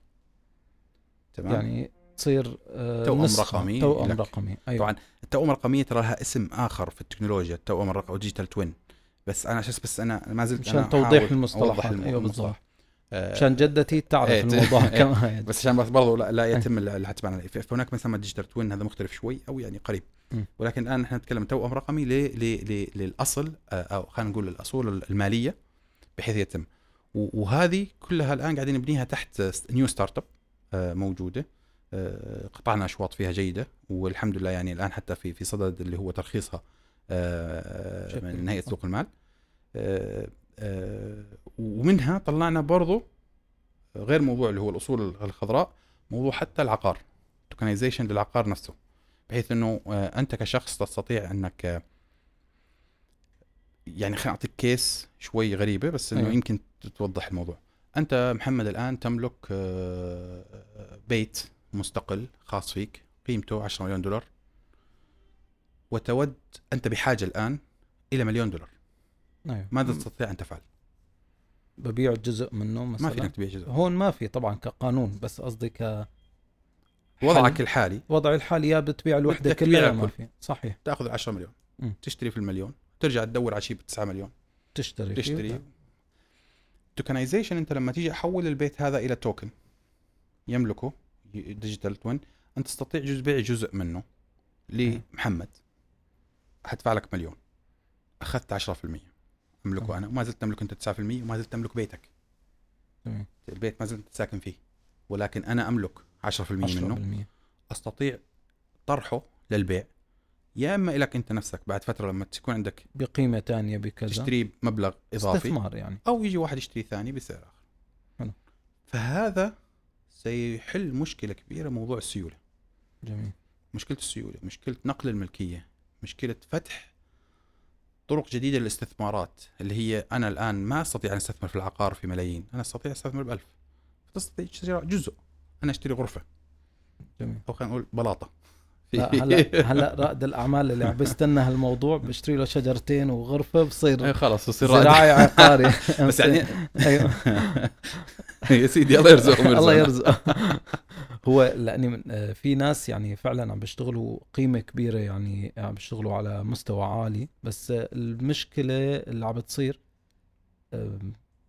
تمام؟ يعني تصير آه توأم رقمي توأم لك. رقمي أيوه طبعا التوأم الرقميه ترى لها اسم آخر في التكنولوجيا التوأم الرقمي أو digital twin بس أنا عشان بس أنا ما زلت أنا توضيح أحاول المصطلحات. أوضح الم- أيوة المصطلح. بالضبط. آه، عشان جدتي تعرف إيه، الموضوع إيه. كمان بس عشان برضو لا, لا يتم ال- الحسب على فهناك ما يسمى digital twin هذا مختلف شوي أو يعني قريب م. ولكن الآن نحن نتكلم توأم رقمي ل ل ل للأصل آه، أو خلينا نقول الأصول المالية بحيث يتم وهذه كلها الآن قاعدين نبنيها تحت new startup آه، موجودة آه، قطعنا أشواط فيها جيدة والحمد لله يعني الآن حتى في في صدد اللي هو ترخيصها آه،. من هيئه سوق المال آه، ومنها طلعنا برضو غير موضوع اللي هو الأصول الخضراء موضوع حتى العقار tokenization للعقار نفسه بحيث إنه أنت كشخص تستطيع إنك يعني خليني أعطيك case شوي غريبة بس إنه أيوة. يمكن توضح الموضوع أنت محمد الآن تملك بيت مستقل خاص فيك قيمته 10 مليون دولار. وتود أنت بحاجة الآن إلى مليون دولار. أيوة. ماذا تستطيع أن تفعل؟ ببيع جزء منه مثلا؟ ما فيك إنك تبيع جزء. هون ما في طبعا كقانون بس قصدي ك وضعك الحالي. وضع الحالي يا بتبيع الوحدة كلها ما. في. صحيح. تأخذ 10 مليون. مم. تشتري في المليون. ترجع تدور على شيء ب 9 مليون. تشتري. تشتري. توكنايزيشن أنت لما تيجي أحول البيت هذا إلى توكن يملكه. digital twin انت تستطيع جزء بيع جزء منه لمحمد. حدفع لك مليون. أخذت 10% أملكه تمام. أنا. وما زلت تملك أنت 9% وما زلت تملك بيتك. تمام. البيت ما زلت ساكن فيه. ولكن أنا أملك 10% منه. 10% أستطيع طرحه للبيع. يا إما لك أنت نفسك بعد فترة لما تكون عندك بقيمة ثانية بكذا. تشتريه بمبلغ إضافي. استثمار يعني. أو يجي واحد يشتري ثاني بسعر آخر. حلو. فهذا سيحل مشكلة كبيرة موضوع السيولة. جميل. مشكلة السيولة مشكلة نقل الملكية مشكلة فتح طرق جديدة للاستثمارات اللي هي أنا الآن ما أستطيع أن أستثمر في العقار في ملايين أنا أستطيع أستثمر بألف. فتستطيع تشتري جزء أنا أشتري غرفة. جميل. أو خلينا نقول بلاطة. لا هلا هلا رائد الأعمال اللي عم بيستنى هالموضوع بيشتري له شجرتين وغرفة بصير إيه خلاص بصير زراعي عقاري. بس يعني أيوه. يا سيدي الله يرزقهم الله. يرزقه هو لأني آه، في ناس يعني فعلا عم بيشتغلوا قيمة كبيرة يعني عم بيشتغلوا على مستوى عالي بس المشكلة اللي عم بتصير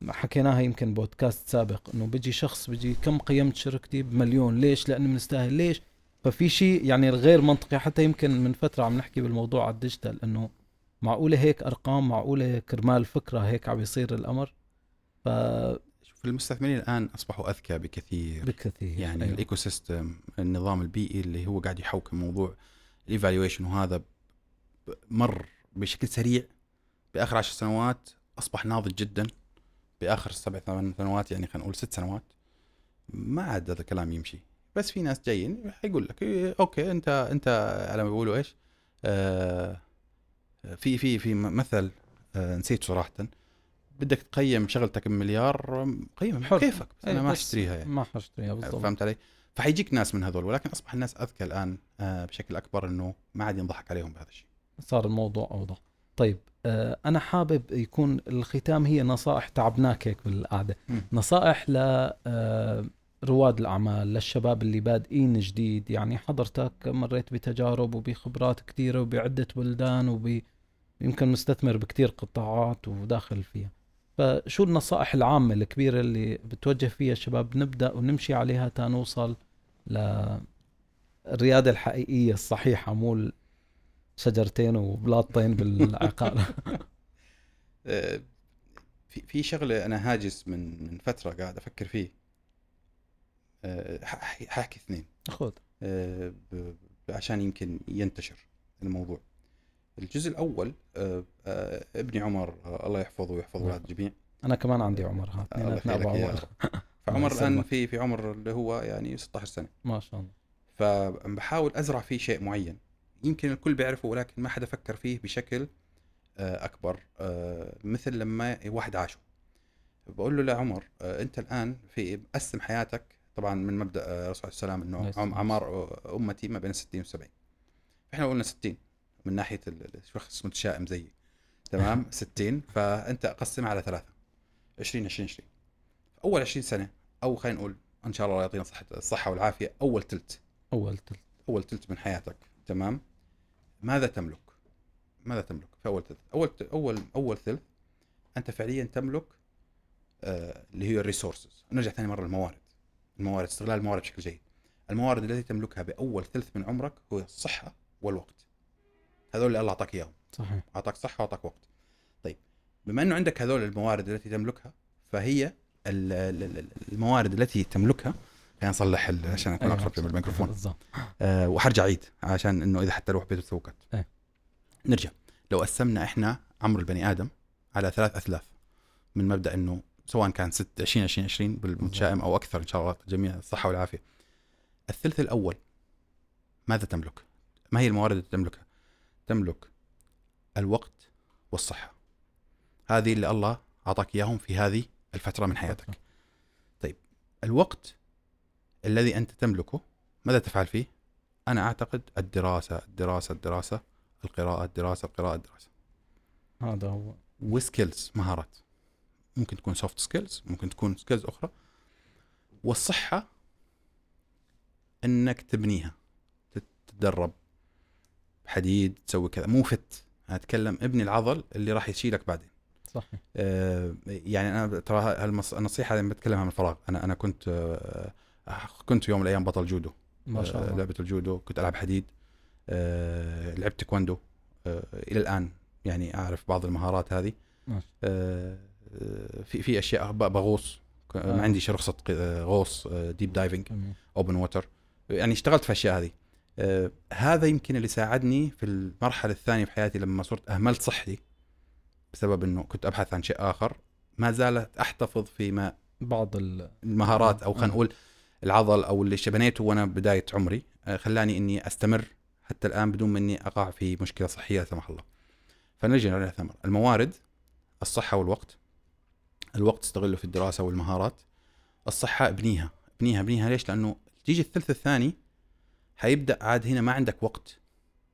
حكيناها يمكن بودكاست سابق إنه بيجي شخص بيجي كم قيمت شركتي بمليون ليش؟ لأنه بنستاهل ليش؟ ففي شيء يعني غير منطقي حتى يمكن من فترة عم نحكي بالموضوع على الديجيتال إنه معقولة هيك أرقام معقولة كرمال فكرة هيك عم يصير الأمر؟ شوف المستثمرين الآن أصبحوا أذكى بكثير. فبكثير يعني أيوة. ال ecosystem النظام البيئي اللي هو قاعد يحوكم موضوع ال evaluation وهذا مر بشكل سريع. بآخر عشر سنوات أصبح ناضج جدا. بآخر سبع ثمان سنوات يعني خلينا نقول ست سنوات ما عاد هذا الكلام يمشي. بس في ناس جايين حيقول لك إيه okay أنت أنت على ما بيقولوا إيش آه في في في مثل آه نسيت صراحة بدك تقيم شغلتك بمليار قيم حر. كيفك بس أنا أي ما أشتريها يعني ما حاشتريها بالضبط فهمت علي؟ فحيجيك ناس من هذول ولكن أصبح الناس أذكى الآن آه، بشكل أكبر إنه ما عاد ينضحك عليهم بهذا الشيء. صار الموضوع أوضح طيب آه، أنا حابب يكون الختام هي نصائح تعبناك هيك بالقعدة. نصائح ل آه، رواد الأعمال للشباب اللي بادئين جديد. يعني حضرتك مريت بتجارب وبخبرات كثيرة وبعدة بلدان وب يمكن مستثمر بكثير قطاعات وداخل فيها. فشو النصائح العامة الكبيرة اللي بتوجه فيها الشباب نبدأ ونمشي عليها تنوصل للريادة الحقيقية الصحيحة مو شجرتين وبلاطين بالعقار آه، في في شغلة أنا هاجس من من فترة قاعد أفكر فيه. ح- حاحكي اثنين خذ ب- عشان يمكن ينتشر الموضوع. الجزء الأول آه، ابني عمر الله يحفظه ويحفظ أولاد الجميع. أنا كمان عندي عمر ها عمر. فعمر الآن. في في عمر اللي هو يعني 16 سنة. ما شاء الله فبحاول أزرع فيه شيء معين يمكن الكل بيعرفه ولكن ما حدا فكر فيه بشكل أكبر مثل لما واحد عاشه بقول له لا عمر آه، أنت الآن في قسم حياتك طبعا من مبدأ الرسول عليه السلام عليه انه اعمار أمتي ما بين 60 و 70 فاحنا قلنا 60 من ناحية ال- الشخص متشائم زيي. تمام؟ 60 فأنت قسمها على ثلاثة. 20 20 20 أول 20 سنة أو خلينا نقول إن شاء الله يعطينا صحه الصحة والعافية أول ثلث أول تلت. أول ثلث من حياتك. تمام؟ ماذا تملك؟ ماذا تملك في أول ثلث أول اول أول ثلث أنت فعليا تملك آه اللي هي الريسورسز. نرجع ثاني مرة للموارد. الموارد استغلال الموارد بشكل جيد. الموارد التي تملكها بأول ثلث من عمرك هو الصحة والوقت. هذول اللي الله أعطاك إياهم. صحيح. أعطاك صحة وأعطاك وقت. طيب بما إنه عندك هذول الموارد التي تملكها فهي ال- ال- ال- الموارد التي تملكها خلينا نصلح عشان أكون أيوة. اقرب للميكروفون بالضبط. أه وحرجع عيد عشان إنه إذا حتى أروح بيته توقت إيه. نرجع. لو قسمنا إحنا عمر البني آدم على ثلاث أثلاث من مبدأ إنه سواء كان 6 20 20 20 بالمتشائم أو أكثر إن شاء الله. جميع الصحة والعافية. الثلث الأول ماذا تملك؟ ما هي الموارد التي تملكها؟ تملك الوقت والصحة. هذه اللي الله أعطاك إياهم في هذه الفترة من حياتك. طيب الوقت الذي أنت تملكه ماذا تفعل فيه؟ أنا أعتقد الدراسة الدراسة الدراسة القراءة الدراسة القراءة الدراسة. هذا هو. و skills مهارات. ممكن تكون soft skills ممكن تكون skills أخرى. والصحة إنك تبنيها تتدرب حديد تسوي كذا. مو فت أنا أتكلم ابني العضل اللي راح يشيلك بعدين. صحيح. آه، يعني أنا ترى هالمص- النصيحة اللي بتكلمها من فراغ. أنا أنا كنت آه، كنت يوم من الأيام بطل جودو. ما شاء آه، الله. لعبة الجودو. كنت ألعب حديد. آه، لعبت تايكوندو. آه، إلى الآن يعني أعرف بعض المهارات هذه. آه، آه، في في أشياء بغوص آه. ما عندي شي رخصة آه، غوص deep diving. open water يعني اشتغلت في الأشياء هذه آه، هذا يمكن اللي ساعدني في المرحلة الثانية في حياتي لما صرت أهملت صحتي بسبب إنه كنت أبحث عن شيء آخر ما زالت أحتفظ فيما بعض ال المهارات أو خلينا آه. نقول العضل أو اللي بنيته وأنا بداية عمري آه، خلاني إني أستمر حتى الآن بدون ما اني أقع في مشكلة صحية لا سمح الله. فنرجع الثمر الموارد الصحة والوقت الوقت استغله في الدراسة والمهارات الصحة ابنيها ابنيها ابنيها ليش؟ لأنه تيجي الثلث الثاني حيبدأ عاد هنا ما عندك وقت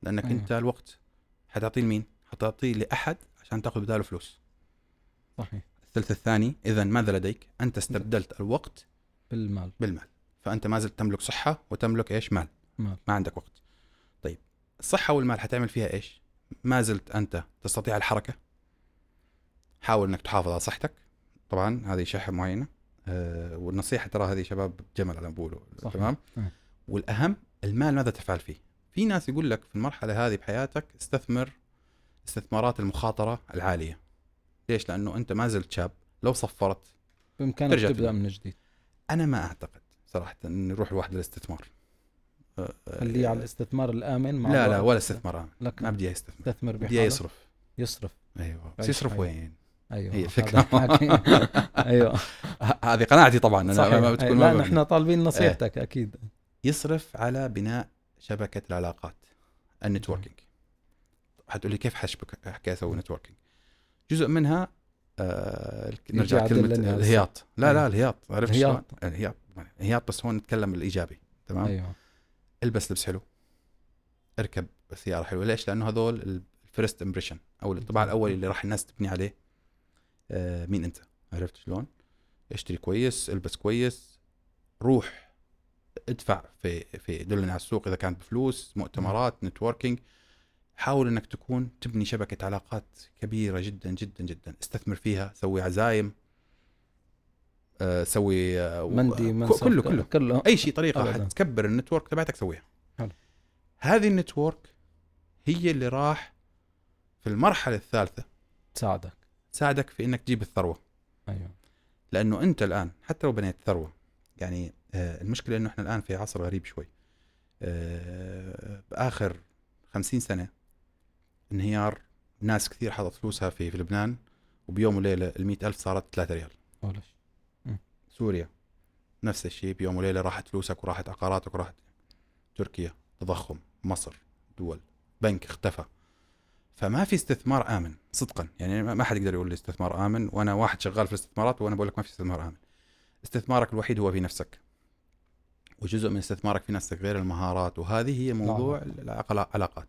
لأنك أيوه. أنت الوقت حتعطيه لمين؟ حتعطيه لأحد عشان تأخذ بداله فلوس. صحيح. الثلث الثاني اذا ماذا لديك؟ أنت استبدلت الوقت بالمال. بالمال. فأنت ما زلت تملك صحة وتملك إيش؟ مال. مال. ما عندك وقت. طيب الصحة والمال حتعمل فيها إيش؟ ما زلت أنت تستطيع الحركة؟ حاول إنك تحافظ على صحتك. طبعا هذه شحة معينة أه والنصيحة ترى هذه شباب جمل على صحيح. تمام. والأهم المال ماذا تفعل فيه في ناس يقول لك في المرحلة هذه بحياتك استثمر استثمارات المخاطرة العالية ليش لأنه أنت ما زلت شاب لو صفرت بإمكانك تبدأ. من جديد أنا ما أعتقد صراحة انه يروح الواحد للاستثمار أه، أه، خليه على الاستثمار الآمن مع لا لا. ولا استثمار. لك ما بدي أستثمر استثمر بدي يصرف يصرف أيوه يصرف. وين؟ أيوه هي الفكرة. حكي. أيوه. هذه قناعتي طبعا أنا صحيح. ما بتكون لا ما نحن طالبين نصيحتك أكيد. يصرف على بناء شبكة العلاقات ال networking. حتقول لي كيف حشبك احكي أسوي networking. جزء منها آه نرجع كلمه. الهياط. لا لا أيوة. الهياط. عرفت الهياط. الهياط. الهياط بس هون نتكلم الإيجابي تمام؟ أيوه. البس لبس حلو. اركب سيارة حلوة. ليش؟ لأنه هذول ال first impression أو الانطباع الاولي اللي راح الناس تبني عليه. آه مين انت؟ عرفت شلون؟ اشتري كويس البس كويس روح ادفع في في دلني على السوق إذا كانت بفلوس مؤتمرات networking. حاول إنك تكون تبني شبكة علاقات كبيرة جدا جدا جدا. استثمر فيها سوي عزايم آه سوي آه مندي ك- منصب كله كله. كله. أي شيء طريقة. حتكبر ال network تبعتك سويها. حلو. هذه النتورك هي اللي راح في المرحلة الثالثة. تساعدك. تساعدك في إنك تجيب الثروة. أيوه. لأنه أنت الآن حتى لو بنيت ثروة يعني آه، المشكلة إنه إحنا الآن في عصر غريب شوي. آه، بآخر خمسين سنة انهيار ناس كثير حطت فلوسها في في لبنان وبيوم وليلة ال ألف صارت 3 ريال. شيء سوريا نفس الشيء بيوم وليلة راحت فلوسك وراحت عقاراتك وراحت تركيا تضخم مصر دول بنك اختفى. فما في استثمار آمن صدقا. يعني ما حد يقدر يقول لي استثمار آمن وأنا واحد شغال في الاستثمارات وأنا بقول لك ما في استثمار آمن. استثمارك الوحيد هو في نفسك. وجزء من استثمارك في نفسك غير المهارات وهذه هي موضوع العلاقات.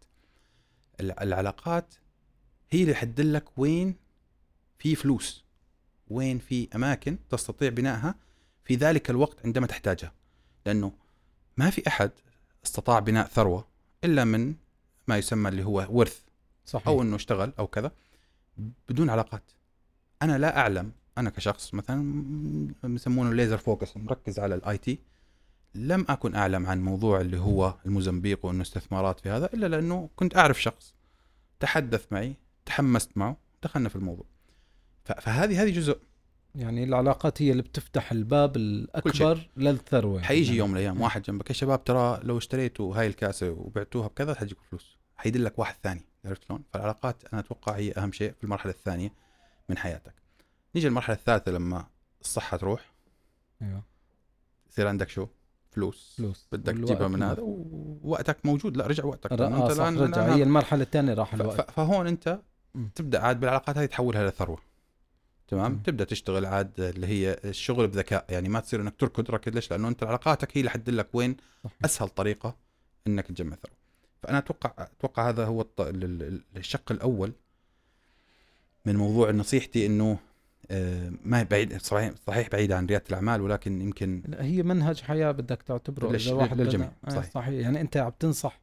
الع- العلاقات هي اللي حتدلك وين في فلوس وين في أماكن تستطيع بنائها في ذلك الوقت عندما تحتاجها. لأنه ما في أحد استطاع بناء ثروة إلا من ما يسمى اللي هو ورث صحيح. أو إنه اشتغل أو كذا بدون علاقات. أنا لا أعلم أنا كشخص مثلا يسمونه laser focus مركز على ال IT لم أكن أعلم عن موضوع اللي هو الموزمبيق وإنه استثمارات في هذا إلا لأنه كنت أعرف شخص تحدث معي تحمست معه دخلنا في الموضوع. فهذه هذه جزء. يعني العلاقات هي اللي بتفتح الباب الأكبر للثروة. حيجي يعني. يوم من الأيام واحد جنبك يا شباب ترى لو اشتريتوا هاي الكاسة وبعتوها بكذا حتجيكم فلوس. حيدلك واحد ثاني. عرفت شلون؟ فالعلاقات أنا أتوقع هي أهم شيء في المرحلة الثانية من حياتك. نيجي المرحله الثالثة لما الصحة تروح. أيوه. يصير عندك شو؟ فلوس. فلوس. بدك تجيبها من هذا ووقتك موجود. لا رجع وقتك. أنت صح الآن- رجع. هي المرحلة الثانية راح الوقت. فهون أنت مم. تبدأ عاد بالعلاقات هذه تحولها لثروة. تمام؟ مم. تبدأ تشتغل عاد اللي هي الشغل بذكاء. يعني ما تصير إنك تركض ركض. ليش؟ لأنه أنت علاقاتك هي اللي حتدلك وين صحيح. أسهل طريقة إنك تجمع ثروة. فانا أتوقع أتوقع هذا هو الشق الأول من موضوع نصيحتي إنه آه، ما بعيد صحيح صحيح بعيد عن ريادة الأعمال ولكن يمكن هي منهج حياة بدك تعتبره للش- واحد للجميع، بدأ- آه، صحيح. صحيح يعني أنت عم تنصح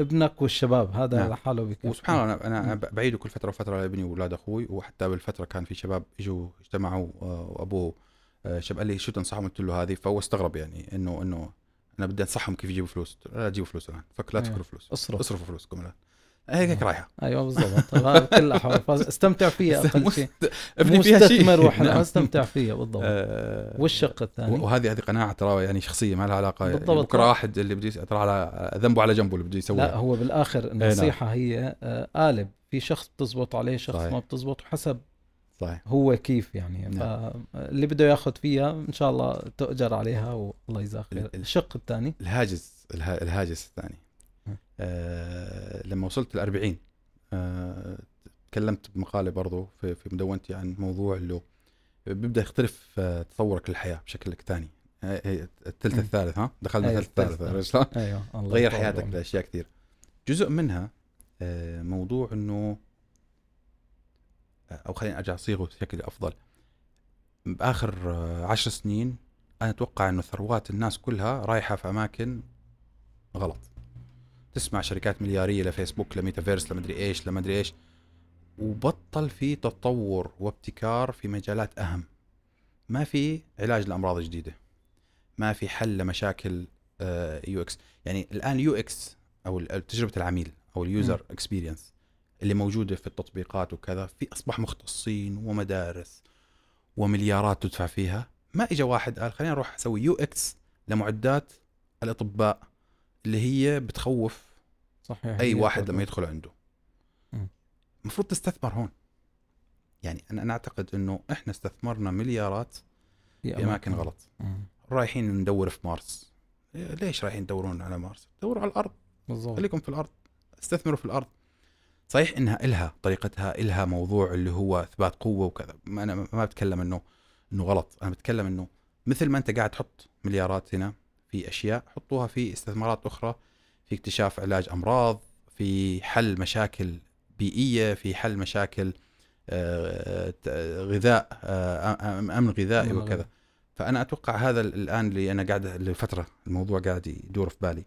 ابنك والشباب هذا نعم. لحاله بكفي وسبحان الله أنا أنا. بعيده كل فترة وفترة لابني وأولاد أخوي وحتى بالفترة كان في شباب إجوا اجتمعوا آه، وأبوه شاب قال لي شو تنصحهم قلت له هذه فهو استغرب يعني انه إنه أنا بدي أنصحهم كيف يجيبوا فلوس. لا تجيبوا فلوس الآن. فك لا أيوة. تفكروا فلوس. اصرف. اصرفوا فلوسكم الآن. هيك هيك نعم. رايحة. أيوه بالضبط. طيب، هذا كل الاحوال فاستمتع فيها أقل شيء. ابني فيها شيء. مستثمر نعم. استمتع فيها بالضبط. آه، والشق الثاني؟ وهذه هذه قناعة ترى يعني شخصية ما لها علاقة. يعني بالضبط. بكرة واحد اللي بده ترى على ذنبه على جنبه اللي بده لا يسويها هو بالآخر نعم. النصيحه هي آه، قالب. في شخص بتزبط عليه شخص صحيح. ما بتزبط حسب صحيح هو كيف يعني نعم. فاللي بده ياخذ فيها إن شاء الله تؤجر عليها والله يجزاه خير ال- ال- الشق الثاني الهاجس الها- الهاجس الثاني. آه لما وصلت ال 40 آه تكلمت بمقالة برضو في, في مدونتي عن موضوع اللي بيبدأ يختلف آه، تصورك للحياة بشكل ثاني الثلث. الثالث ها دخلنا أيوة، الثلث الثالث؟ أيوه الله غير يطول حياتك بعمرك. لأشياء كثير جزء منها آه، موضوع إنه أو خليني أرجع أصيغه بشكل أفضل. بآخر آه، عشر سنين أنا أتوقع إنه ثروات الناس كلها رايحة في أماكن غلط. تسمع شركات مليارية لفيسبوك لميتافيرس لمدري إيش لمدري إيش. وبطل في تطور وابتكار في مجالات أهم. ما في علاج لأمراض جديدة. ما في حل لمشاكل UX. يعني الآن UX أو تجربة العميل أو ال user experience اللي موجودة في التطبيقات وكذا في أصبح مختصين ومدارس ومليارات تدفع فيها. ما اجى واحد قال خلينا نروح أسوي UX لمعدات الأطباء اللي هي بتخوف صحيح أي واحد لما يدخل عنده. المفروض تستثمر هون. يعني أنا أنا أعتقد إنه إحنا استثمرنا مليارات في أماكن. غلط. مم. رايحين ندور في مارس. ليش رايحين تدورون على مارس؟ دوروا على الأرض. بالضبط. خليكم في الأرض. استثمروا في الأرض. صحيح إنها إلها طريقتها إلها موضوع اللي هو إثبات قوة وكذا. ما أنا ما بتكلم إنه إنه غلط. أنا بتكلم إنه مثل ما أنت قاعد تحط مليارات هنا في أشياء حطوها في استثمارات أخرى في اكتشاف علاج أمراض في حل مشاكل بيئية في حل مشاكل آه، غذاء آه، أمن غذائي وكذا. فأنا أتوقع هذا الآن اللي أنا قاعد لفترة الموضوع قاعد يدور في بالي.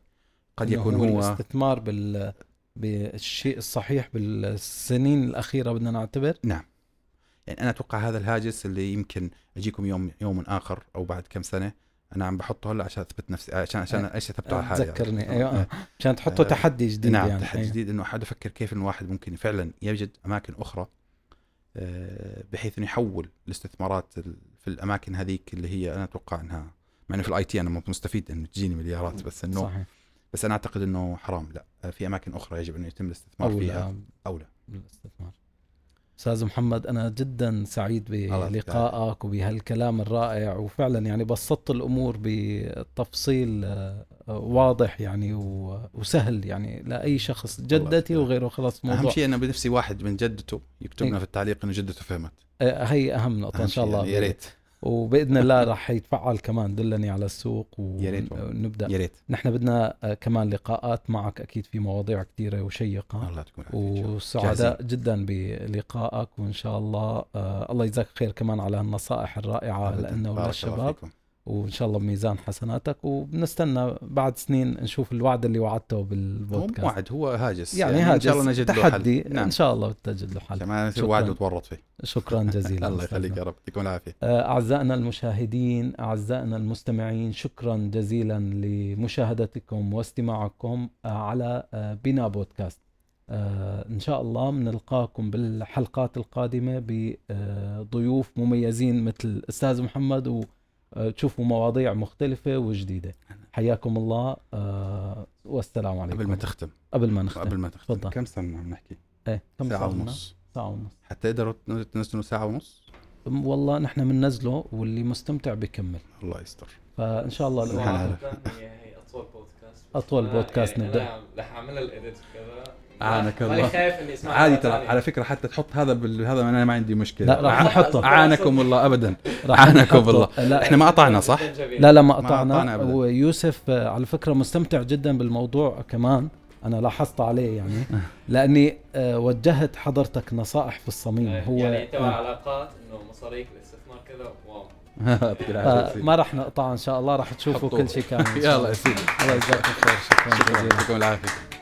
قد يكون هو هو الاستثمار بال بالشيء الصحيح بالسنين الأخيرة بدنا نعتبر؟ نعم. يعني أنا أتوقع هذا الهاجس اللي يمكن أجيكم يوم يوم آخر أو بعد كم سنة أنا عم بحطه هلا عشان أثبت نفسي عشان عشان إيش اثبته على حالي تذكرني. يعني. أيوه. مشان تحطوا آه، تحدي جديد نعم يعني. تحدي أيوة. جديد إنه حد أفكر كيف الواحد ممكن فعلا يجد أماكن أخرى بحيث إنه يحول الاستثمارات ال- في الأماكن هذيك اللي هي أنا أتوقع إنها مع إنه في الآي تي أنا مستفيد إنه تجيني مليارات بس إنه صحيح. بس أنا أعتقد إنه حرام لا. في أماكن أخرى يجب انه يتم الاستثمار فيها. أولى. اولى بالاستثمار أستاذ محمد أنا جدا سعيد بلقائك وبهالكلام الرائع وفعلا يعني بسطت الأمور بتفصيل آه، واضح يعني وسهل يعني لأي شخص جدتي. وغيره خلاص موضوع أهم شيء أنا بنفسي واحد من جدته يكتب لنا إيه. في التعليق إنه جدته فهمت. آه، هي أهم نقطة إن شاء الله. يعني يا ريت. وبإذن الله راح يتفعل كمان دلني على السوق. ونبدا يا ريت نحن بدنا آه، كمان لقاءات معك أكيد في مواضيع كثيره وشيقة الله تكون. وسعداء جدا بلقائك وإن شاء الله آه الله يجزاك خير كمان على النصائح الرائعة. لنا وللشباب. وإن شاء الله بميزان حسناتك وبنستنى بعد سنين نشوف الوعد اللي وعدته هو بالبودكاست مو وعد هو هاجس. يعني إن هاجس. شاء الله نجد له حل. نعم إن شاء الله بتجد له حل. شكراً. وعد وتورط فيه. شكرا جزيلا. الله. يخليك يا رب. يعطيكم العافية. آه، أعزائنا المشاهدين أعزائنا المستمعين شكرا جزيلا لمشاهدتكم واستماعكم آه، على آه، بنا بودكاست. إن شاء الله بنلقاكم بالحلقات القادمة بضيوف مميزين مثل أستاذ محمد وتشوفوا مواضيع مختلفة وجديدة. حياكم الله. آه، والسلام عليكم. قبل ما تختم. قبل ما نختم. قبل ما تختم. تفضل. كم سنة عم نحكي؟ إيه كم لنا؟ ونص. ساعة ونص. حتقدروا تنزلوا ساعة ونص؟ والله نحن بننزله واللي مستمتع بكمل الله يستر. فإن شاء الله سبحان هي أطول بودكاست. بودكاست يعني نبدأ. أنا رح أعمل ال edit وكذا ماني الله. خايف إني اسمع عادي ترى على فكرة حتى تحط هذا بال... هذا أنا ما عندي مشكلة. لا راح نحطه. أعانكم الله ابدا. نحطه. بالله. لا إحنا ما قطعنا صح؟ لا لا ما ما قطعنا. ويوسف آه، على فكرة مستمتع جدا بالموضوع كمان. أنا لاحظت عليه يعني. لأني آه، وجهت حضرتك نصائح في الصميم. هو يعني تبع آه، علاقات إنه مصاريف الاستثمار كذا wow. سيدي. فما راح نقطع إن شاء الله راح تشوفوا. كل شيء كامل يلا الله. يا سيدي. الله يجزاك خير. شكرا شكرا جزيلا. يعطيكم العافية.